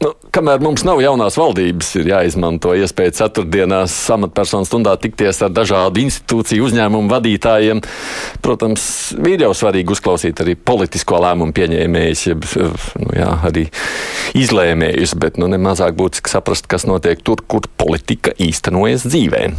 Nu, kamēr mums nav jaunās valdības, ir jāizmanto iespēja ceturtdienās amatpersonu stundā tikties ar dažādu institūciju uzņēmumu vadītājiem. Protams, ir jau svarīgi uzklausīt arī politisko lēmumu pieņēmējus, jeb nu, jā, arī izlēmējus, bet nu, nemazāk būtiski saprast, kas notiek tur, kur politika īstenojas dzīvē.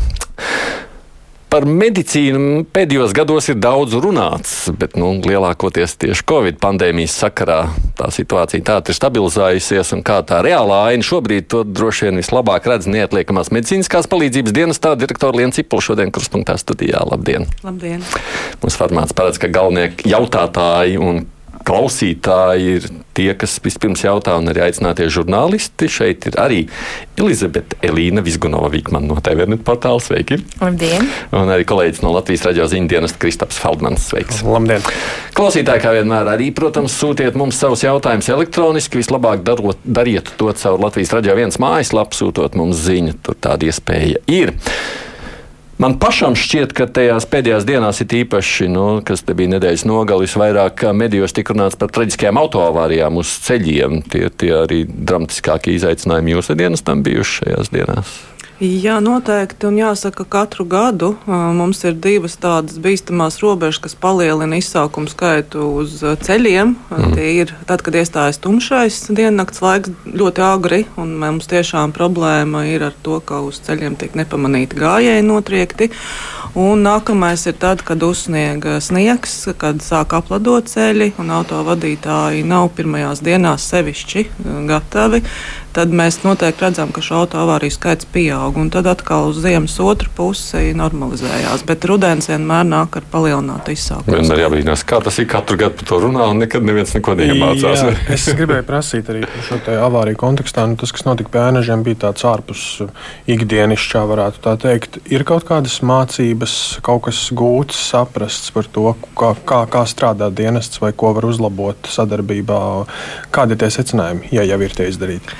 Par medicīnu pēdējos gados ir daudz runāts, bet nu, lielākoties tieši Covid pandēmijas sakarā tā situācija tāda ir stabilizējusies, un kā tā reālā aina šobrīd to droši vien vislabāk redz neatliekamās medicīniskās palīdzības dienestā direktora Liena Cipula šodien krustpunktā studijā. Labdien! Labdien! Mums formāts paredz, ka galvenie jautātāji un klausītāji ir tie, kas vispirms jautā, un arī aicinātie žurnālisti. Šeit ir arī Elizabete Elīna Vizgunova Vikmana no TVNet portāla. Sveiki! Labdien! Un arī kolēģis no Latvijas raidījuma ziņu dienas Kristaps Feldmans. Sveiks! Labdien! Klausītāji, kā vienmēr, arī, protams, sūtiet mums savus jautājumus elektroniski. Vislabāk darot, dariet to caur Latvijas raidījuma viens mājaslapu, sūtot mums ziņu. Tur tāda iespēja ir. Man pašam šķiet, ka tajās pēdējās dienās ir īpaši, nu, kas te bija nedēļas nogalis, vairāk medijos tika runāts par traģiskajām autoavārijām uz ceļiem. Tie, tie arī dramatiskākie izaicinājumi jūsu dienestam bijuši šajās dienās. Jā, noteikti. Un jāsaka, ka katru gadu mums ir divas tādas bīstamās robežas, kas palielina izsaukumu skaitu uz ceļiem. Mm. Tie ir tad, kad iestājas tumšais diennakts laiks ļoti agri, un mums tiešām problēma ir ar to, ka uz ceļiem tiek nepamanīti gājēji notriekti. Un nākamais ir tad, kad uzsniega sniegs, kad sāk apladot ceļi, un autovadītāji nav pirmajās dienās sevišķi gatavi tad mēs noteikti redzam, ka šo autoavāriju skaits pieaug. Un tad atkal uz ziemas otru pusi normalizējās. Bet rudens vienmēr nāk ar palielinātu izsaukumu. Vienmēr jābrīnās, kā tas ir katru gadu par to runā, un nekad neviens neko neiemācās. Jā, es gribēju prasīt arī par šo avāriju kontekstā. Nu, tas, kas notika pie ēnažiem, bija tāds ārpus ikdienišķā, varētu tā teikt. Ir kaut kādas mācības, kaut kas gūts, saprasts par to, kā, kā, kā strādā dienests vai ko var uzlabot sadarbībā. Kādi ir tie secinājumi, ja jau ir tie izdarīti?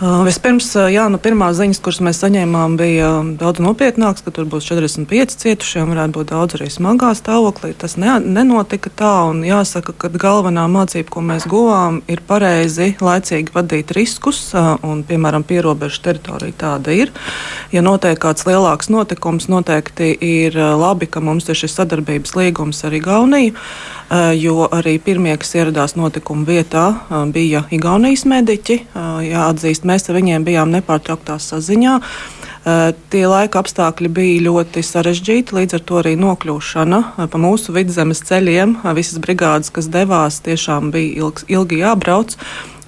vispirms, jā, nu, pirmā ziņas, kuras mēs saņēmām, bija daudz nopietnākas, ka tur būs 45 cietušie varētu būt daudz arī smagā stāvoklī. Tas ne, nenotika tā, un jāsaka, ka galvenā mācība, ko mēs guvām, ir pareizi laicīgi vadīt riskus, un, piemēram, pierobežu teritorija tāda ir. Ja notiek kāds lielāks notikums, noteikti ir labi, ka mums ir šis sadarbības līgums ar Igauniju. Jo arī pirmie, kas ieradās notikuma vietā, bija Igaunijas mediķi. Jāatzīst, mēs ar viņiem bijām nepārtrauktā saziņā. Tie laika apstākļi bija ļoti sarežģīti, līdz ar to arī nokļūšana pa mūsu vidzemes ceļiem. Visas brigādes, kas devās, tiešām bija ilgs, ilgi jābrauc.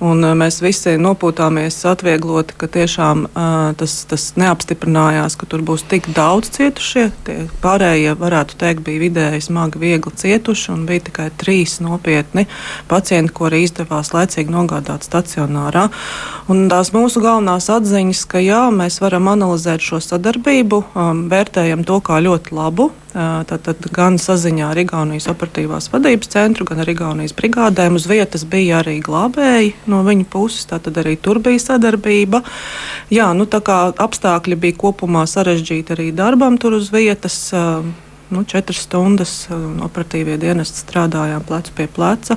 Un mēs visi nopūtāmies atviegloti, ka tiešām uh, tas, tas neapstiprinājās, ka tur būs tik daudz cietušie. Tie pārējie, varētu teikt, bija vidēji smagi, viegli cietuši, un bija tikai trīs nopietni pacienti, ko arī izdevās laicīgi nogādāt stacionārā. Un tās mūsu galvenās atziņas, ka jā, mēs varam analizēt šo sadarbību, um, vērtējam to kā ļoti labu. Tātad gan saziņā ar Igaunijas operatīvās vadības centru, gan ar Igaunijas brigādēm uz vietas bija arī glābēji no viņa puses. Tātad arī tur bija sadarbība. Jā, nu, apstākļi bija kopumā sarežģīti arī darbam tur uz vietas. Nu, četras stundas operatīvie dienesti strādājām plecu pie pleca.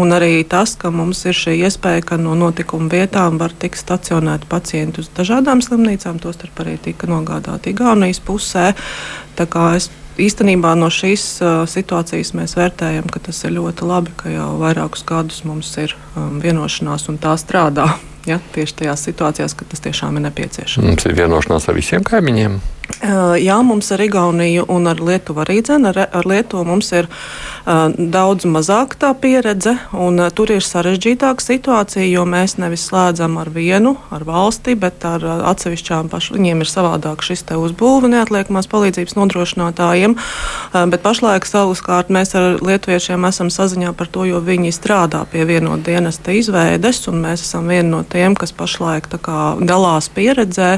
Un arī tas, ka mums ir šī iespēja, ka no notikuma vietām var tikt stacionēti pacienti uz dažādām slimnīcām, tostarp arī tika nogādāti Igaunijas pusē. Tā kā es īstenībā no šīs uh, situācijas mēs vērtējam, ka tas ir ļoti labi, ka jau vairākus gadus mums ir um, vienošanās un tā strādā. Ja, tieši tajās situācijās, kad tas tiešām ir nepieciešams. Mums ir vienošanās ar visiem kaimiņiem. Jā, mums ar Igauniju un ar Lietuvu arī dzene. Ar, ar Lietuvu mums ir uh, daudz mazāk tā pieredze, un uh, tur ir sarežģītāka situācija, jo mēs nevis slēdzam ar vienu, ar valsti, bet ar uh, atsevišķām pašām. Viņiem ir savādāk šis te uzbūve neatliekamās palīdzības nodrošinātājiem, uh, bet pašlaik savukārt mēs ar lietuviešiem esam saziņā par to, jo viņi strādā pie vienot dienesta izveides, un mēs esam vieni no tiem, kas pašlaik kā, dalās pieredzē.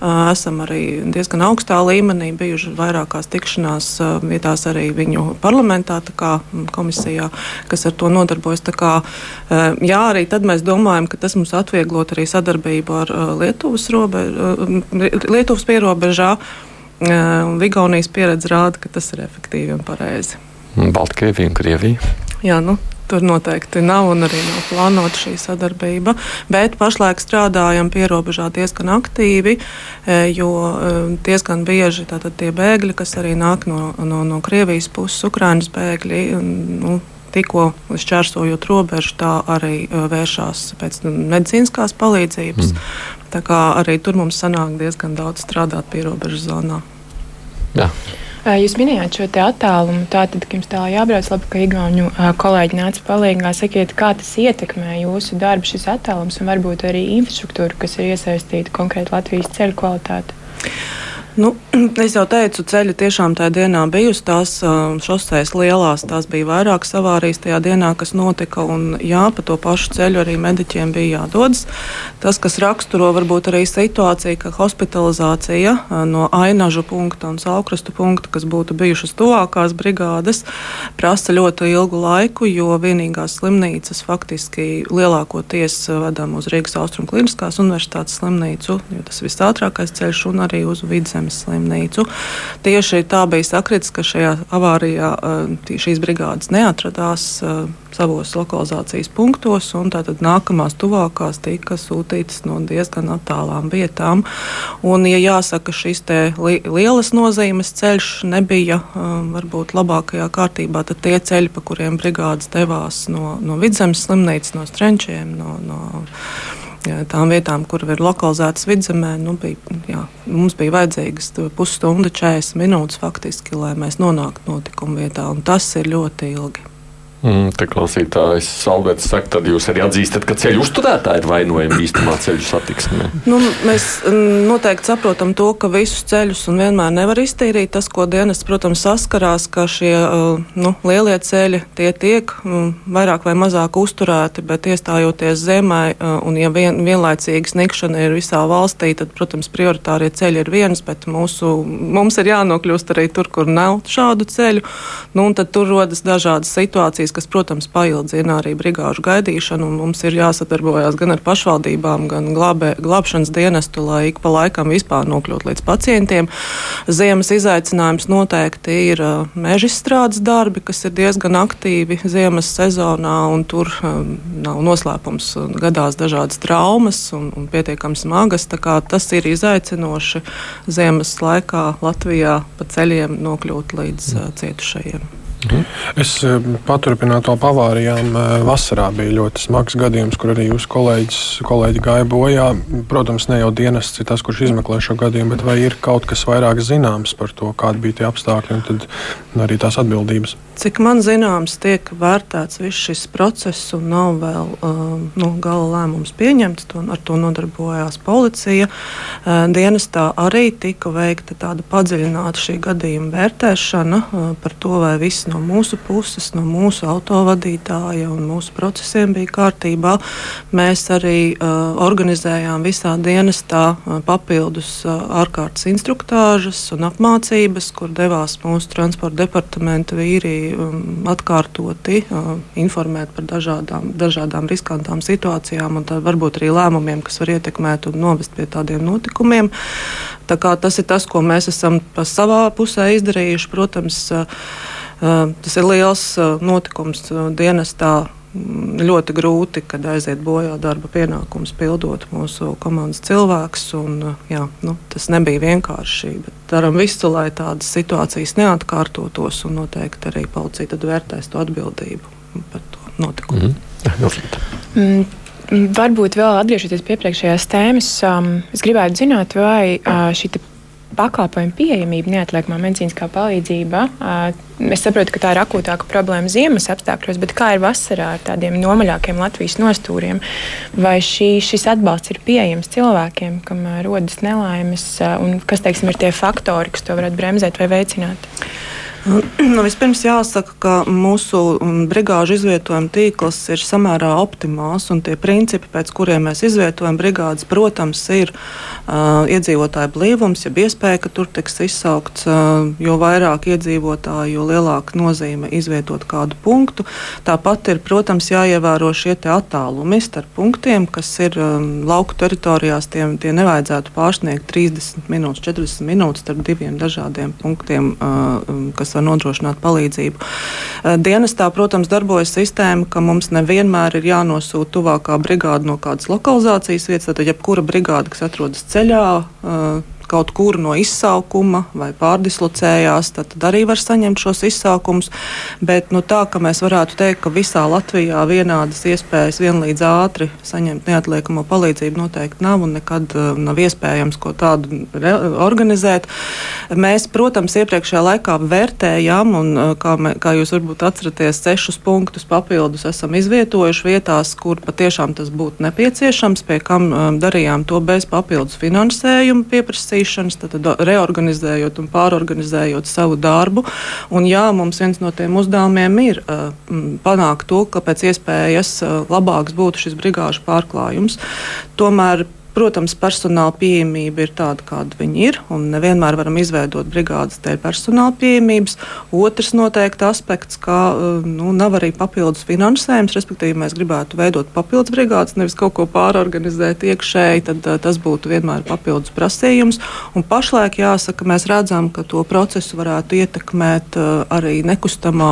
Uh, esam arī diezgan diezgan augstā līmenī, bijuši vairākās tikšanās vietās arī viņu parlamentā, kā komisijā, kas ar to nodarbojas. Kā, jā, arī tad mēs domājam, ka tas mums atvieglot arī sadarbību ar Lietuvas, robe, Lietuvas pierobežā. Vigaunijas pieredze rāda, ka tas ir efektīvi un pareizi. Baltkrievija un Krievija. Jā, nu, Tur noteikti nav un arī nav plānota šī sadarbība. Bet pašlaik strādājam pierobežā diezgan aktīvi, e, jo e, diezgan bieži tie bēgļi, kas arī nāk no, no, no Krievijas puses, Ukraiņas bēgļi. Nu, tikko šķērsojot robežu, tā arī e, vēršās pēc medicīniskās palīdzības. Mm. Tā kā arī tur mums sanāk diezgan daudz strādāt pie robežas zonā. Jā. Jūs minējāt šo attālumu, tātad, ka jums tā jābrauc, labi, ka Igaunu kolēģi nāca palīdzīgā. Sakiet, kā tas ietekmē jūsu darbu, šis attālums un varbūt arī infrastruktūru, kas ir iesaistīta konkrēti Latvijas ceļu kvalitāte? Nu, es jau teicu, ceļi tiešām tajā dienā bijusi. Tās šoseis lielās, tās bija vairākas avārijas tajā dienā, kas notika. Un, jā, pa to pašu ceļu arī mediķiem bija jādodas. Tas, kas raksturo varbūt arī situāciju, ka hospitalizācija no ainažu punkta un saukrastu punkta, kas būtu bijušas tuvākās brigādes, prasa ļoti ilgu laiku, jo vienīgās slimnīcas faktiski lielākoties vedam uz Rīgas Austrum Kliniskās universitātes slimnīcu, jo tas visātrākais ceļš un arī uz vidus zemes slimnīcu. Tieši tā bija sakritis, ka šajā avārijā eh, šīs brigādes neatradās eh, savos lokalizācijas punktos, un tātad nākamās tuvākās tika sūtītas no diezgan attālām vietām. Un, ja jāsaka, šis li lielas nozīmes ceļš nebija um, varbūt labākajā kārtībā, tad tie ceļi, pa kuriem brigādes devās no, no vidzemes slimnīcas, no strenčiem, no, no tām vietām, kur ir lokalizētas vidzemē, nu, bija, jā, mums bija vajadzīgas pusstunda, 40 minūtes faktiski, lai mēs nonāktu notikuma vietā, tas ir ļoti ilgi. Mm, te klausītājs Alberts saka, tad jūs arī atzīstat, ka ceļu uzturētāji ir vainojami īstenībā ceļu satiksmē. Nu, mēs mm, noteikti saprotam to, ka visus ceļus un vienmēr nevar iztīrīt. Tas, ko dienas, protams, saskarās, ka šie uh, nu, lielie ceļi tie tiek mm, vairāk vai mazāk uzturēti, bet iestājoties zemē uh, un ja vien, vienlaicīgi sniegšana ir visā valstī, tad, protams, prioritārie ceļi ir viens, bet mūsu, mums ir jānokļūst arī tur, kur nav šādu ceļu. Nu, tad tur rodas dažādas situācijas situācijas, kas, protams, paildzina arī brigāžu gaidīšanu. Mums ir jāsadarbojas gan ar pašvaldībām, gan glābē, glābšanas dienestu, lai ik pa laikam vispār nokļūtu līdz pacientiem. Ziemas izaicinājums noteikti ir meža izstrādes darbi, kas ir diezgan aktīvi ziemas sezonā, un tur nav noslēpums. Gadās dažādas traumas un, un pietiekami smagas. Tas ir izaicinoši ziemas laikā Latvijā pa ceļiem nokļūt līdz uh, cietušajiem. Es eh, paturpinātu to pavārijām. Eh, vasarā bija ļoti smags gadījums, kur arī jūsu kolēģis, kolēģi gāja bojā. Protams, ne jau dienests ir tas, kurš izmeklē šo gadījumu, bet vai ir kaut kas vairāk zināms par to, kādi bija tie apstākļi un tad arī tās atbildības? Cik man zināms, tiek vērtēts viss šis process un nav vēl uh, nu, gala lēmums pieņemts. To, ar to nodarbojās policija. Dienestā arī tika veikta tāda padziļināta šī gadījuma vērtēšana par to, vai viss no mūsu puses, no mūsu autovadītāja un mūsu procesiem bija kārtībā. Mēs arī uh, organizējām visā dienestā uh, papildus uh, ārkārtas instruktāžas un apmācības, kur devās mūsu transporta departamenta vīrieši um, atkārtoti uh, informēt par dažādām, dažādām riskantām situācijām un varbūt arī lēmumiem, kas var ietekmēt un novest pie tādiem notikumiem. Tā tas ir tas, ko mēs esam savā pusē izdarījuši. Protams, uh, tas ir liels uh, notikums uh, dienestā ļoti grūti, kad aiziet bojā darba pienākums, pildot mūsu komandas cilvēks. Un, jā, nu, tas nebija vienkārši. Darām visu, lai tādas situācijas neatkārtotos, un noteikti arī policija vērtēs to atbildību par to notikumu. Mm. Mm, varbūt vēl atgriežoties pie priekšējās tēmas, um, es gribētu zināt, vai uh, šī pakalpojumu pieejamība, neatliekamā medicīniskā palīdzība. Es saprotu, ka tā ir akūtāka problēma ziemas apstākļos, bet kā ir vasarā ar tādiem nomaļākiem Latvijas nostūriem? Vai šī, šis atbalsts ir pieejams cilvēkiem, kam rodas nelaimes, un kas teiksim, ir tie faktori, kas to varētu bremzēt vai veicināt? Nu, vispirms jāsaka, ka mūsu mm, brigāžu izvietojuma tīkls ir samērā optimāls. Tie principi, pēc kuriem mēs izvietojam brigādes, protams, ir uh, iedzīvotāju blīvums, ja iespēja, ka tur tiks izsaukts, uh, jo vairāk iedzīvotāju, jo lielāka nozīme izvietot kādu punktu. Tāpat ir, protams, jāievēro šie attālumi starp punktiem, kas ir um, lauku teritorijās. Tiem, tie nevajadzētu pārsniegt 30 minūtes, 40 minūtes starp diviem dažādiem punktiem, uh, kas kas var nodrošināt palīdzību. Eh, dienestā, protams, darbojas sistēma, ka mums nevienmēr ir jānosūta tuvākā brigāde no kādas lokalizācijas vietas. Tad, jebkura brigāde, kas atrodas ceļā, eh, kaut kur no izsaukuma vai pārdislocējās, tad, tad arī var saņemt šos izsaukumus. Bet nu, tā, ka mēs varētu teikt, ka visā Latvijā vienādas iespējas vienlīdz ātri saņemt neatliekamo palīdzību noteikti nav un nekad uh, nav iespējams ko tādu organizēt. Mēs, protams, iepriekšējā laikā vērtējām, un uh, kā, mē, kā jūs varbūt atceraties, sešus punktus papildus esam izvietojuši vietās, kur patiešām tas būtu nepieciešams, pie kam um, darījām to bez papildus finansējuma pieprasījuma darīšanas, tad reorganizējot un pārorganizējot savu darbu. Un, jā, mums viens no tiem uzdevumiem ir uh, panākt to, ka pēc iespējas uh, labāks būtu šis brigāžu pārklājums. Tomēr Protams, personāla pieejamība ir tāda, kāda viņi ir, un nevienmēr varam izveidot brigādes dēļ personāla pieejamības. Otrs noteikti aspekts, ka eh, nu, nav arī papildus finansējums, respektīvi mēs gribētu veidot papildus brigādes, nevis kaut ko pārorganizēt iekšēji, tad uh, tas būtu vienmēr papildus prasījums. Un pašlaik jāsaka, mēs redzam, ka to procesu varētu ietekmēt uh, arī nekustamā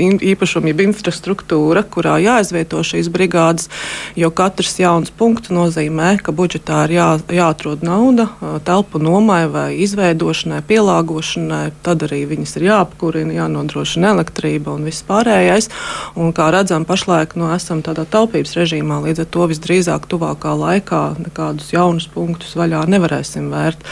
īpašuma, jeb infrastruktūra, kurā jāizvieto šīs brigādes, jo katrs jauns punkts nozīmē nozīmē, ka budžetā ir jā, jāatrod nauda telpu nomai vai izveidošanai, pielāgošanai. Tad arī viņas ir jāapkurina, jānodrošina elektrība un viss pārējais. Un, kā redzam, pašlaik nu, esam tādā taupības režīmā, līdz ar to visdrīzāk tuvākā laikā nekādus jaunus punktus vaļā nevarēsim vērt.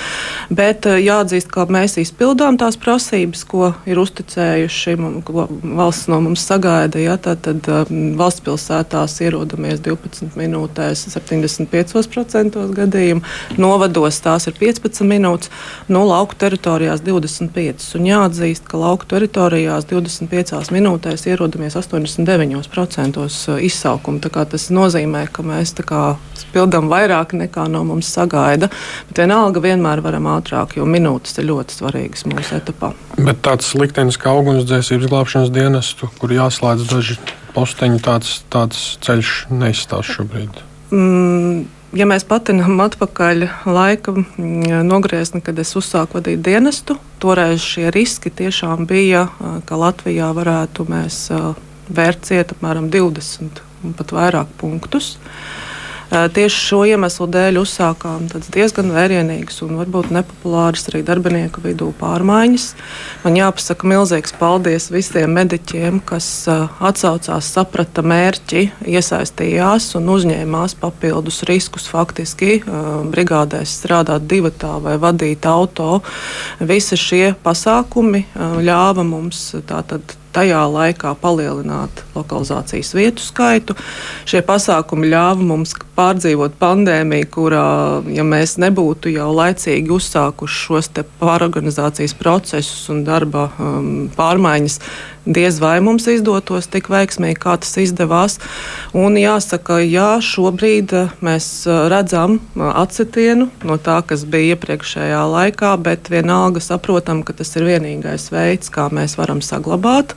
Bet jāatzīst, ka mēs izpildām tās prasības, ko ir uzticējuši, ko valsts no mums sagaida. Ja, tad, tad valsts pilsētās ierodamies 12 minūtēs 75 5% gadījumu, novados tās ir 15 minūtes, no lauku teritorijās 25. Un jāatzīst, ka lauku teritorijās 25 minūtēs ierodamies 89% uh, izsaukumu. Tas nozīmē, ka mēs pildām vairāk nekā no mums sagaida. Bet vienalga vienmēr varam ātrāk, jo minūtes ir ļoti svarīgas mūsu etapā. Bet tāds liktenis kā ugunsdzēsības glābšanas dienestu, kur jāslēdz daži posteņi, tāds, tāds ceļš neizstāsta šobrīd. Mm, ja mēs patinām atpakaļ laika mm, nogriezni, kad es uzsāku vadīt dienestu, toreiz šie riski tiešām bija, ka Latvijā varētu mēs vērt ciet apmēram 20 un pat vairāk punktus. Uh, Tieši šo iemeslu dēļ uzsākām diezgan vērienīgas un varbūt nepopulāras arī darbinieku vidū pārmaiņas. Man jāpasaka milzīgs paldies visiem mediķiem, kas atsaucās, saprata mērķi, iesaistījās un uzņēmās papildus riskus. Faktiski brigādēs strādāt divatā vai vadīt auto. Visi šie pasākumi ļāva mums tātad tajā laikā palielināt lokalizācijas vietu skaitu. Šie pasākumi ļāva mums pārdzīvot pandēmiju, kurā, ja mēs nebūtu jau laicīgi uzsākuši šos pārorganizācijas procesus un darba um, pārmaiņas, diez vai mums izdotos tik veiksmīgi, kā tas izdevās. Un jāsaka, jā, šobrīd uh, mēs uh, redzam uh, atsitienu no tā, kas bija iepriekšējā laikā, bet vienalga saprotam, ka tas ir vienīgais veids, kā mēs varam saglabāt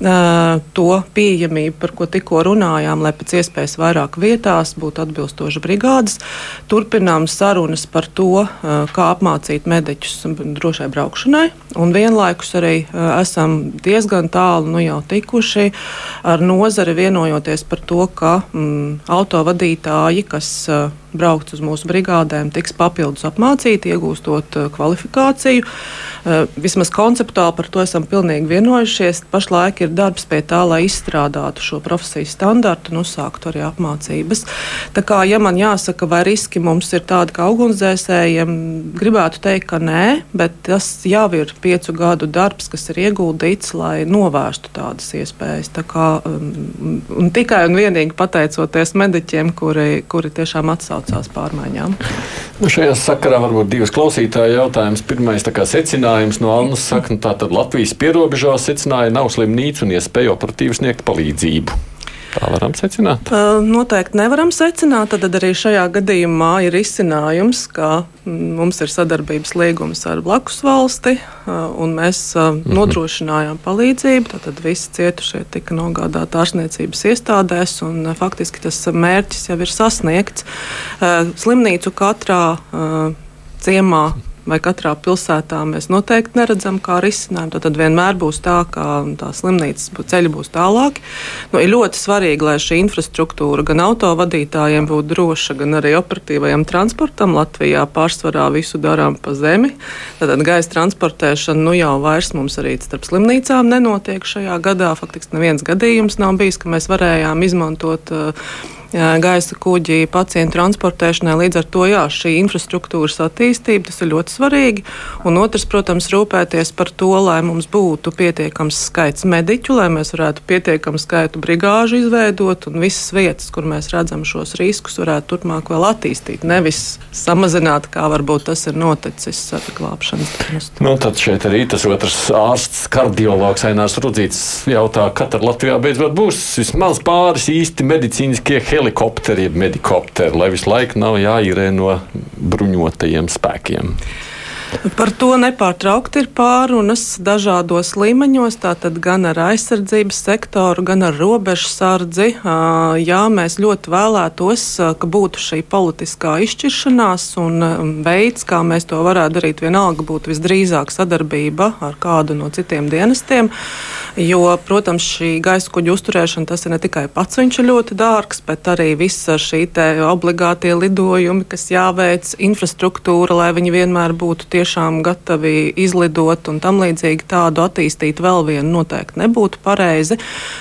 to pieejamību, par ko tikko runājām, lai pēc iespējas vairāk vietās būtu atbilstoši brigādes. Turpinām sarunas par to, kā apmācīt mediķus drošai braukšanai, un vienlaikus arī esam diezgan tālu nu, jau tikuši ar nozari vienojoties par to, ka mm, autovadītāji, kas braukt uz mūsu brigādēm, tiks papildus apmācīti, iegūstot kvalifikāciju. Vismaz konceptuāli par to esam pilnīgi vienojušies. Pašlaik ir darbs pie tā, lai izstrādātu šo profesiju standartu un uzsāktu arī apmācības. Tā kā, ja man jāsaka, vai riski mums ir tādi kā ugunsdzēsējiem, gribētu teikt, ka nē, bet tas jau ir piecu gadu darbs, kas ir ieguldīts, lai novērstu tādas iespējas. Tā kā, um, un tikai un vienīgi pateicoties mediķiem, kuri, kuri tiešām atsauc atsaucās pārmaiņām. Nu, šajā sakarā varbūt divas klausītāja jautājums. Pirmais secinājums no Annas saka, ka nu, Latvijas pierobežās secināja nav slimnīca un iespēja operatīvi sniegt palīdzību. Tā varam secināt? Noteikti nevaram secināt. Tad arī šajā gadījumā ir izcinājums, ka mm, mums ir sadarbības līgums ar blakus valsti, un mēs mhm. nodrošinājām palīdzību. Tad visi cietušie tika nogādāti ārstniecības iestādēs, un faktiski tas mērķis jau ir sasniegts. Slimnīcu katrā ciemā vai katrā pilsētā mēs noteikti neredzam kā risinājumu. Tad vienmēr būs tā, ka tā slimnīcas ceļi būs tālāki. Nu, ir ļoti svarīgi, lai šī infrastruktūra gan autovadītājiem būtu droša, gan arī operatīvajam transportam. Latvijā pārsvarā visu darām pa zemi. Tad gaisa transportēšana nu, jau vairs mums arī starp slimnīcām nenotiek šajā gadā. Faktiski neviens gadījums nav bijis, ka mēs varējām izmantot uh, gaisa kuģi pacientu transportēšanai. Līdz ar to jā, šī infrastruktūras attīstība tas ir ļoti svarīgi. Un otrs, protams, rūpēties par to, lai mums būtu pietiekams skaits mediķu, lai mēs varētu pietiekamu skaitu brigāžu izveidot un visas vietas, kur mēs redzam šos riskus, varētu turpmāk vēl attīstīt. Nevis samazināt, kā varbūt tas ir noticis ar glābšanas dienestu. Nu, tad šeit arī tas otrs ārsts, kardiologs Ainārs Rudzīts jautā, kad Latvijā beidzot būs vismaz pāris īsti medicīniskie helēni helikopteri, jeb medikopteri, lai visu laiku nav jāīrē no bruņotajiem spēkiem. Par to nepārtraukti ir pārunas dažādos līmeņos, tātad gan ar aizsardzības sektoru, gan ar robežsardzi. Jā, mēs ļoti vēlētos, ka būtu šī politiskā izšķiršanās un veids, kā mēs to varētu darīt, vienalga būtu visdrīzāk sadarbība ar kādu no citiem dienestiem. Jo, protams, šī gaisa kuģa uzturēšana tas ir ne tikai pats viņš ir ļoti dārgs, bet arī visa šī obligātie lidojumi, kas jāveic, infrastruktūra, lai viņi vienmēr būtu tie tiešām gatavi izlidot un tam līdzīgi tādu attīstīt vēl vienu noteikti nebūtu pareizi,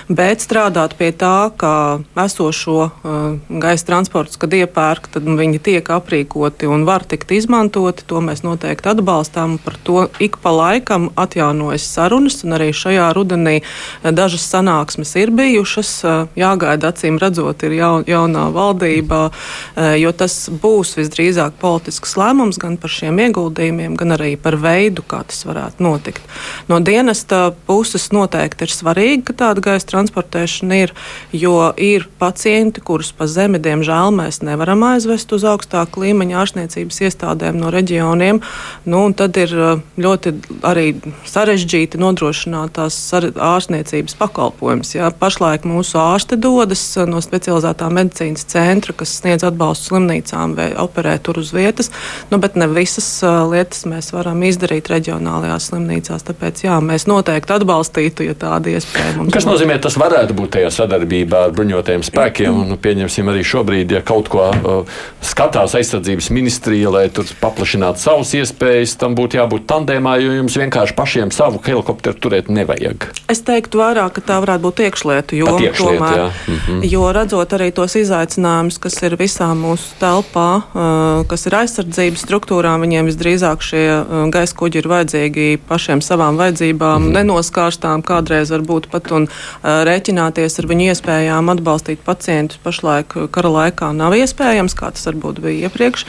bet strādāt pie tā, ka esošo uh, gaisa transports, kad iepērk, tad viņi tiek aprīkoti un var tikt izmantoti. To mēs noteikti atbalstām. Par to ik pa laikam atjaunojas sarunas, un arī šajā rudenī dažas sanāksmes ir bijušas. Uh, jāgaida, acīm redzot, ir jaun, jaunā valdība, uh, jo tas būs visdrīzāk politisks lēmums gan par šiem ieguldījumiem jautājumiem, gan arī par veidu, kā tas varētu notikt. No dienesta puses noteikti ir svarīgi, ka tāda gaisa transportēšana ir, jo ir pacienti, kurus pa zemi, diemžēl, mēs nevaram aizvest uz augstāku līmeņa ārstniecības iestādēm no reģioniem. Nu, tad ir uh, ļoti arī sarežģīti nodrošināt tās ārstniecības pakalpojumus. Ja? Pašlaik mūsu ārsti dodas uh, no specializētā medicīnas centra, kas sniedz atbalstu slimnīcām vai operē tur uz vietas, nu, bet ne visas uh, lietas lietas mēs varam izdarīt reģionālajās slimnīcās. Tāpēc jā, mēs noteikti atbalstītu, ja tāda iespēja mums ir. Kas nozīmē, tas varētu būt tajā sadarbībā ar bruņotajiem spēkiem? Un, nu, pieņemsim arī šobrīd, ja kaut ko uh, skatās aizsardzības ministrija, lai tur paplašinātu savas iespējas, tam būtu jābūt tandēmā, jo jums vienkārši pašiem savu helikopteru turēt nevajag. Es teiktu vairāk, ka tā varētu būt iekšlietu joma. Tomēr, mm -hmm. Jo redzot arī tos izaicinājumus, kas ir visā mūsu telpā, uh, kas ir aizsardzības struktūrām, viņiem visdrīzāk šie uh, gaisa kuģi ir vajadzīgi pašiem savām vajadzībām, mm. nenoskārstām, kādreiz varbūt pat un uh, rēķināties ar viņu iespējām atbalstīt pacientus pašlaik uh, kara laikā nav iespējams, kā tas varbūt bija iepriekš.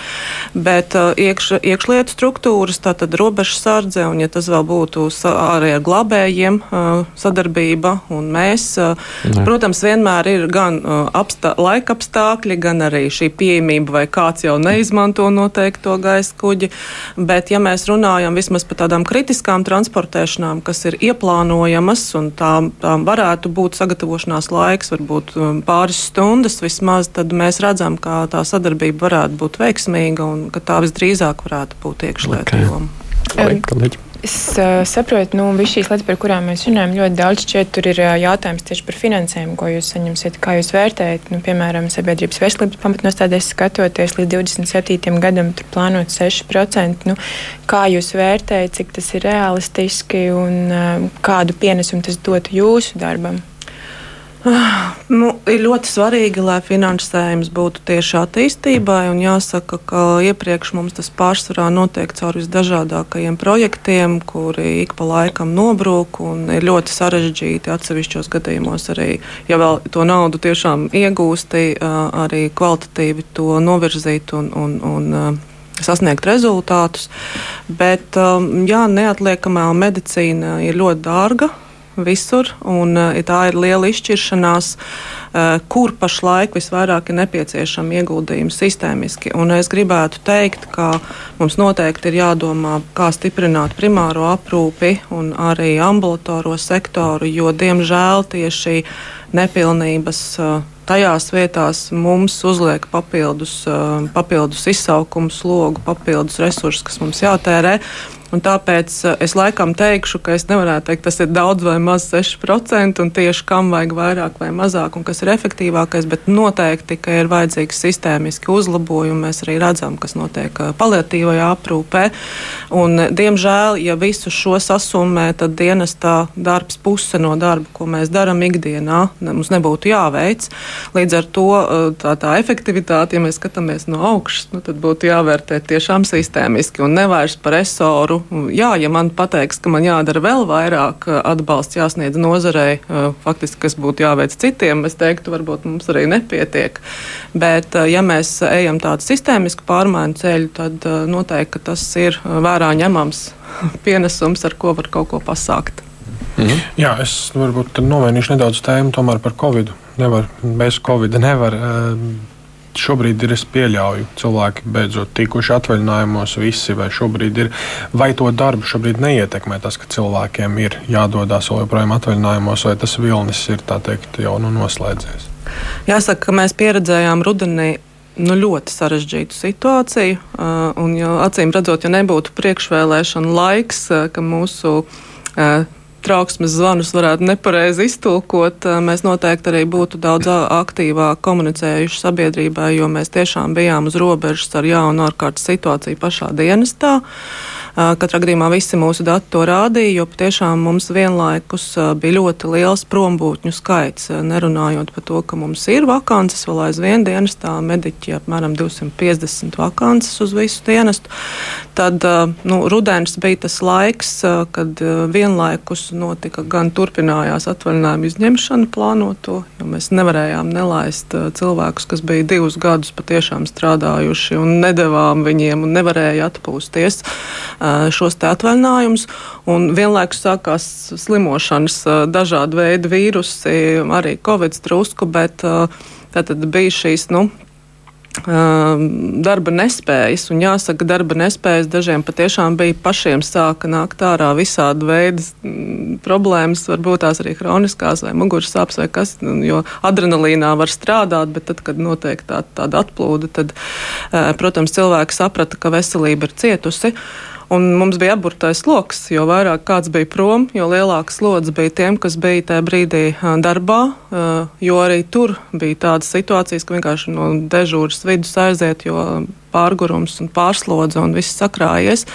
Bet iekš, iekšlietu struktūras, tātad robežu sardze, un ja tas vēl būtu arī ar glabējiem sadarbība un mēs, ne. protams, vienmēr ir gan apstā, laika apstākļi, gan arī šī pieejamība vai kāds jau neizmanto noteikto gaisa kuģi. Bet, Bet, ja mēs runājam vismaz par tādām kritiskām transportēšanām, kas ir ieplānojamas, un tām, tām varētu būt sagatavošanās laiks, varbūt um, pāris stundas vismaz, tad mēs redzam, ka tā sadarbība varētu būt veiksmīga un ka tā visdrīzāk varētu būt iekšlietu okay. joma. Es uh, saprotu, nu, visas šīs lietas, par kurām mēs runājam, ļoti daudz šķiet, tur ir uh, jautājums tieši par finansējumu, ko jūs saņemsiet, kā jūs vērtējat. Nu, piemēram, sabiedrības veselības pamatnostādēs skatoties līdz 27. gadam, tur plānot 6%. Nu, kā jūs vērtējat, cik tas ir realistiski un uh, kādu pienesumu tas dotu jūsu darbam? Nu, ir ļoti svarīgi, lai finansējums būtu tieši attīstībai. Jāsaka, ka iepriekš mums tas pārsvarā notiek caur visdažādākajiem projektiem, kuri ik pa laikam nobrūk. Ir ļoti sarežģīti atsevišķos gadījumos arī, ja vēl to naudu tiešām iegūsti, arī kvalitatīvi to novirzīt un, un, un sasniegt rezultātus. Bet jā, neatliekamā medicīna ir ļoti dārga visur, un uh, tā ir liela izšķiršanās, uh, kur pašlaik visvairāk ir nepieciešama ieguldījuma sistēmiski. Un es gribētu teikt, ka mums noteikti ir jādomā, kā stiprināt primāro aprūpi un arī ambulatoro sektoru, jo diemžēl tieši nepilnības uh, tajās vietās mums uzliek papildus, papildus izsaukumu slogu, papildus resursus, kas mums jātērē. Un tāpēc eh, es laikam teikšu, ka es nevarētu teikt, tas ir daudz vai maz 6%, un tieši kam vajag vairāk vai mazāk, un kas ir efektīvākais, bet noteikti, ka ir vajadzīgs sistēmiski uzlabojumi. Mēs arī redzam, kas notiek eh, paliatīvajā aprūpē. Un, diemžēl, ja visu šo sasummē, tad dienestā darbs puse no darba, ko mēs darām ikdienā, mums nebūtu jāveic. Līdz ar to eh, tā, tā efektivitāte, ja mēs skatāmies no augšas, nu, tad būtu jāvērtē tiešām sistēmiski un nevairs par esoru jā, ja man pateiks, ka man jādara vēl vairāk eh, atbalsts jāsniedz nozarei, eh, faktiski, kas būtu jāveic citiem, es teiktu, varbūt mums arī nepietiek. Bet, eh, ja mēs ejam tādu sistēmisku pārmaiņu ceļu, tad noteikti tas ir vērā ņemams pienesums, ar ko var kaut ko pasākt. Mhm. Jā, es varbūt novēnīšu nedaudz tēmu par Covid. Nevar, bez Covid nevar. Šobrīd ir, es pieļauju, cilvēki beidzot tikuši atvaļinājumos, visi vai šobrīd ir, vai to darbu šobrīd neietekmē tas, ka cilvēkiem ir jādodas vēl joprojām atvaļinājumos, vai tas vilnis ir teikt, jau nu, noslēdzies? Jāsaka, ka mēs pieredzējām rudenī nu, ļoti sarežģītu situāciju. Un, jo, acīm redzot, ja nebūtu priekšvēlēšana laiks, ka mūsu trauksmes zvanus varētu nepareizi iztulkot, eh, mēs noteikti arī būtu daudz aktīvāk komunicējuši sabiedrībai, jo mēs tiešām bijām uz robežas ar jaunu ārkārtas situāciju pašā dienestā. Katrā gadījumā visi mūsu dati to rādīja, jo patiešām mums vienlaikus bija ļoti liels prombūtņu skaits. Nerunājot par to, ka mums ir vakances, vēl aizvien dienestā mediķi apmēram 250 vakances uz visu dienestu. Tad nu, rudens bija tas laiks, kad vienlaikus notika gan turpinājās atvaļinājuma izņemšana plānoto, jo mēs nevarējām nelaist cilvēkus, kas bija divus gadus patiešām strādājuši un nedavām viņiem un nevarēja atpūsties šos atvaļinājumus. Vienlaikus sākās slimošanas, dažādi veidi vīrusi, arī covid drusku, bet tātad bija šīs. Nu, darba nespējas. Un jāsaka, darba nespējas dažiem patiešām bija pašiem sāka nākt ārā visādi veidi problēmas, varbūt tās arī hroniskās vai muguras sāpes vai kas, jo adrenalīnā var strādāt, bet tad, kad notiek tā, tāda atplūde, tad, protams, cilvēki saprata, ka veselība ir cietusi. Un mums bija aburtais lokus, jo vairāk kāds bija prom, jo lielāks slodzi bija tiem, kas bija tajā brīdī darbā, jo arī tur bija tādas situācijas, ka vienkārši no dežūras vidus aiziet, jo pārgurums un pārslodze un viss sakrājies.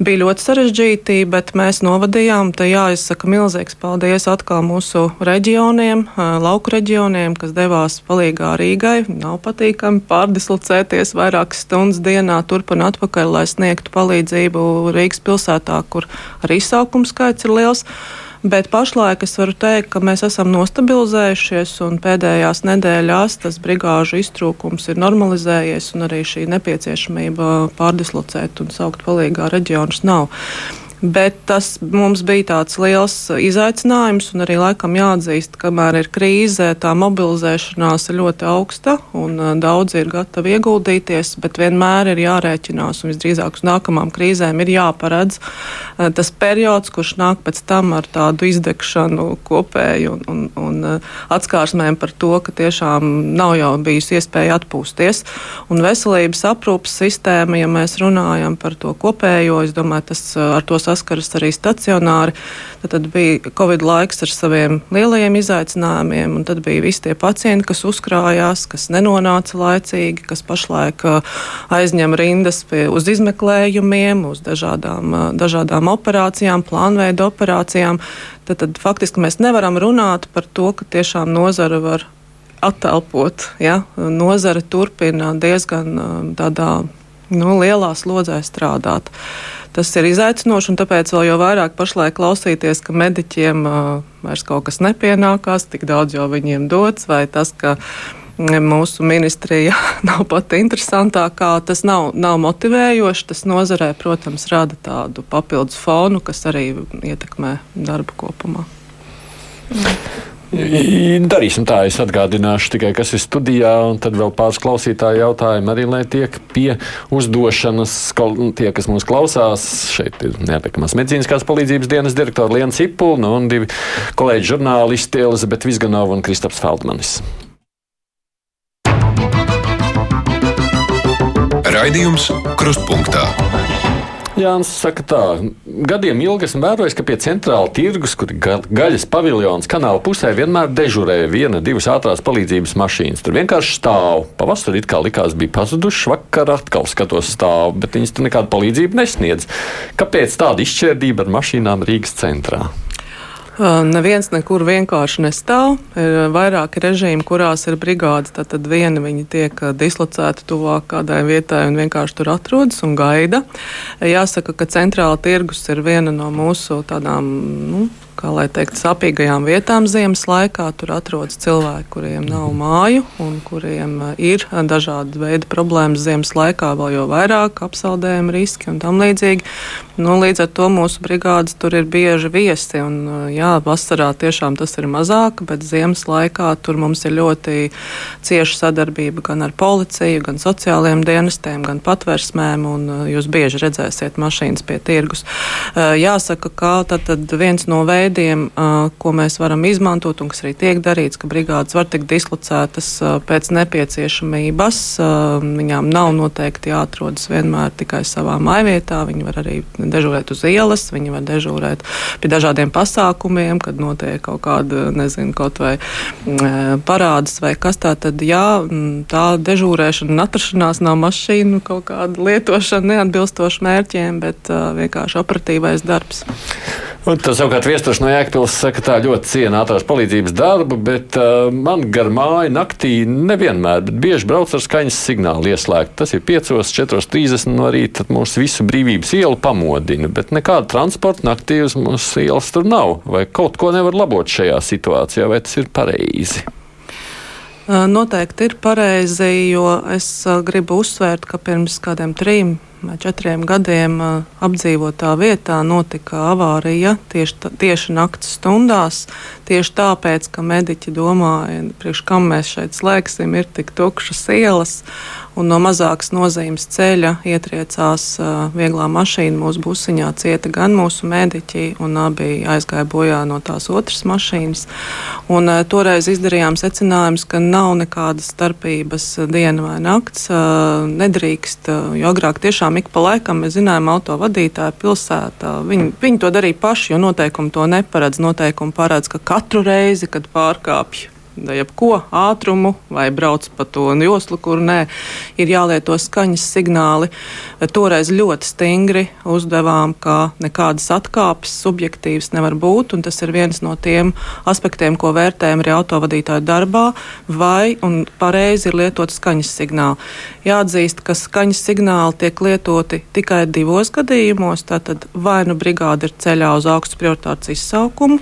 Bija ļoti sarežģīti, bet mēs novadījām. Te jāizsaka milzīgs paldies atkal mūsu reģioniem, lauku reģioniem, kas devās palīgā Rīgai. Nav patīkami pārdislocēties vairākas stundas dienā turp un atpakaļ, lai sniegtu palīdzību Rīgas pilsētā, kur arī izsaukums skaits ir liels. Bet pašlaik es varu teikt, ka mēs esam nostabilizējušies un pēdējās nedēļās tas brigāžu iztrūkums ir normalizējies un arī šī nepieciešamība pārdislocēt un saukt palīgā reģionus nav. Bet tas mums bija tāds liels izaicinājums, un arī laikam jāatzīst, ka kamēr ir krīze, tā mobilizēšanās ir ļoti augsta, un uh, daudzi ir gatavi ieguldīties, bet vienmēr ir jārēķinās, un visdrīzāk uz nākamām krīzēm ir jāparedz uh, tas periods, kurš nāk pēc tam ar tādu izdegšanu kopēju un, un, un uh, atskārsmēm par to, ka tiešām nav jau bijusi iespēja atpūsties. Un veselības aprūpas sistēma, ja mēs runājam par to kopējo, es domāju, tas ar to saskaras arī stacionāri. Tad, tad bija Covid laiks ar saviem lielajiem izaicinājumiem, un tad bija visi tie pacienti, kas uzkrājās, kas nenonāca laicīgi, kas pašlaik aizņem rindas pie, uz izmeklējumiem, uz dažādām, dažādām operācijām, plānveida operācijām. Tad, tad faktiski mēs nevaram runāt par to, ka tiešām nozara var attelpot. Ja? Nozara turpina diezgan tādā nu, lielā slodzē strādāt. Tas ir izaicinoši, un tāpēc vēl vairāk pašlaik klausīties, ka mediķiem uh, vairs kaut kas nepienākās, tik daudz jau viņiem dots, vai tas, ka mūsu ministrija nav pati interesantākā. Tas nav, nav motivējoši. Tas nozarē, protams, rada tādu papildus fonu, kas arī ietekmē darbu kopumā. Darīsim tā, es atgādināšu tikai, kas ir studijā, un tad vēl pāris klausītāju jautājumu arī, lai tiek pie uzdošanas. Tie, kas mūs klausās, šeit ir neatliekamās medicīniskās palīdzības dienas direktora Liena Cipula nu, un divi kolēģi žurnālisti Elizabete Vizganova un Kristaps Feldmanis. Raidījums Krustpunktā. Jānis saka, tā, gadiem ilgi esmu vērojis, ka pie centrāla tirgus, kur ir gaļas paviljons kanāla pusē, vienmēr dežurē viena, divas ātrās palīdzības mašīnas. Tur vienkārši stāv. Pavasarī it kā likās, bija pazudušas, vakar atkal skatos stāv, bet viņas tur nekādu palīdzību nesniedz. Kāpēc tāda izšķērdība ar mašīnām Rīgas centrā? Neviens nekur vienkārši nestāv. Ir vairāki režīmi, kurās ir brigādes. Tad viena viņi tiek dislocēta tuvāk kādai vietai un vienkārši tur atrodas un gaida. Jāsaka, ka centrāla tirgus ir viena no mūsu tādām. Nu, kā lai teikt, sapīgajām vietām ziemas laikā. Tur atrodas cilvēki, kuriem nav māju un kuriem uh, ir dažādi veidi problēmas ziemas laikā, vēl jau vairāk apsaldējuma riski un tam līdzīgi. Nu, līdz ar to mūsu brigādes tur ir bieži viesi. Un, uh, jā, vasarā tiešām tas ir mazāk, bet ziemas laikā tur mums ir ļoti cieša sadarbība gan ar policiju, gan sociālajiem dienestiem, gan patversmēm. Un, jūs bieži redzēsiet mašīnas pie tirgus. Jāsaka, ka viens no veidiem, veidiem, ko mēs varam izmantot un kas arī tiek darīts, ka brigādes var tikt dislocētas pēc nepieciešamības. Viņām nav noteikti jāatrodas vienmēr tikai savā mājvietā. Viņi var arī dežurēt uz ielas, viņi var dežurēt pie dažādiem pasākumiem, kad notiek kaut kāda, nezinu, kaut vai parādas vai kas tā tad, jā, tā dežurēšana un atrašanās nav mašīnu kaut kāda lietošana neatbilstoši mērķiem, bet vienkārši operatīvais darbs. Un tas savukārt viesturs no Jēkabils saka, tā ļoti ciena ātrās palīdzības darbu, bet uh, man gar māju naktī nevienmēr, bet bieži brauc ar skaņas signālu ieslēgt. Tas ir 5, 4.30 no rīta, tad mūsu visu brīvības ielu pamodina, bet nekāda transporta naktī uz mūsu ielas tur nav. Vai kaut ko nevar labot šajā situācijā, vai tas ir pareizi? Noteikti ir pareizi, jo es gribu uzsvērt, ka pirms kādiem trim vai četriem gadiem apdzīvotā vietā notika avārija tieši, tieši naktas stundās. Tieši tāpēc, ka mediķi domāja, priekš kam mēs šeit slēgsim, ir tik tukšas ielas un no mazākas nozīmes ceļa ietriecās vieglā mašīna. Mūsu busiņā cieta gan mūsu mediķi, un abi aizgāja bojā no tās otras mašīnas. Un, toreiz izdarījām secinājumus, ka nav nekādas starpības diena vai nakts. Nedrīkst, jo agrāk tiešām ik pa laikam mēs zinājām, autovadītāji pilsētā. Viņi, viņi to darīja paši, jo noteikumi to neparedz. Noteikumi paredz, ka katru reizi, kad pārkāpj jebko ātrumu vai brauc pa to joslu, kur nē, ir jālieto skaņas signāli. Toreiz ļoti stingri uzdevām, ka nekādas atkāpes subjektīvas nevar būt, un tas ir viens no tiem aspektiem, ko vērtējam arī autovadītāju darbā, vai un pareizi ir lietot skaņas signāli. Jāatzīst, ka skaņas signāli tiek lietoti tikai divos gadījumos, tātad vai nu brigāde ir ceļā uz augstu prioritātes izsaukumu,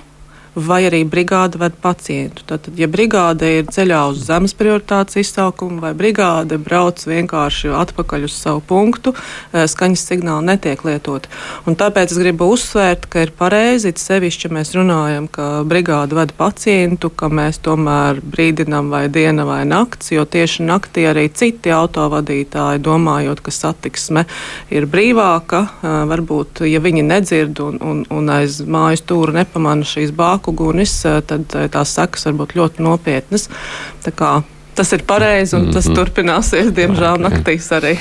vai arī brigāde ved pacientu. Tātad, ja brigāde ir ceļā uz zemes prioritātes izsaukumu, vai brigāde brauc vienkārši atpakaļ uz savu punktu, eh, skaņas signāli netiek lietoti. Un tāpēc es gribu uzsvērt, ka ir pareizi, sevišķi, ja mēs runājam, ka brigāde ved pacientu, ka mēs tomēr brīdinam vai diena vai nakts, jo tieši naktī arī citi autovadītāji, domājot, ka satiksme ir brīvāka, eh, varbūt, ja viņi nedzird un, un, un aiz mājas stūra nepamana šīs bāku ugunis, tad tās sekas var būt ļoti nopietnas. Tas ir pareizi un tas mm -hmm. turpināsies, diemžēl, okay. naktīs arī.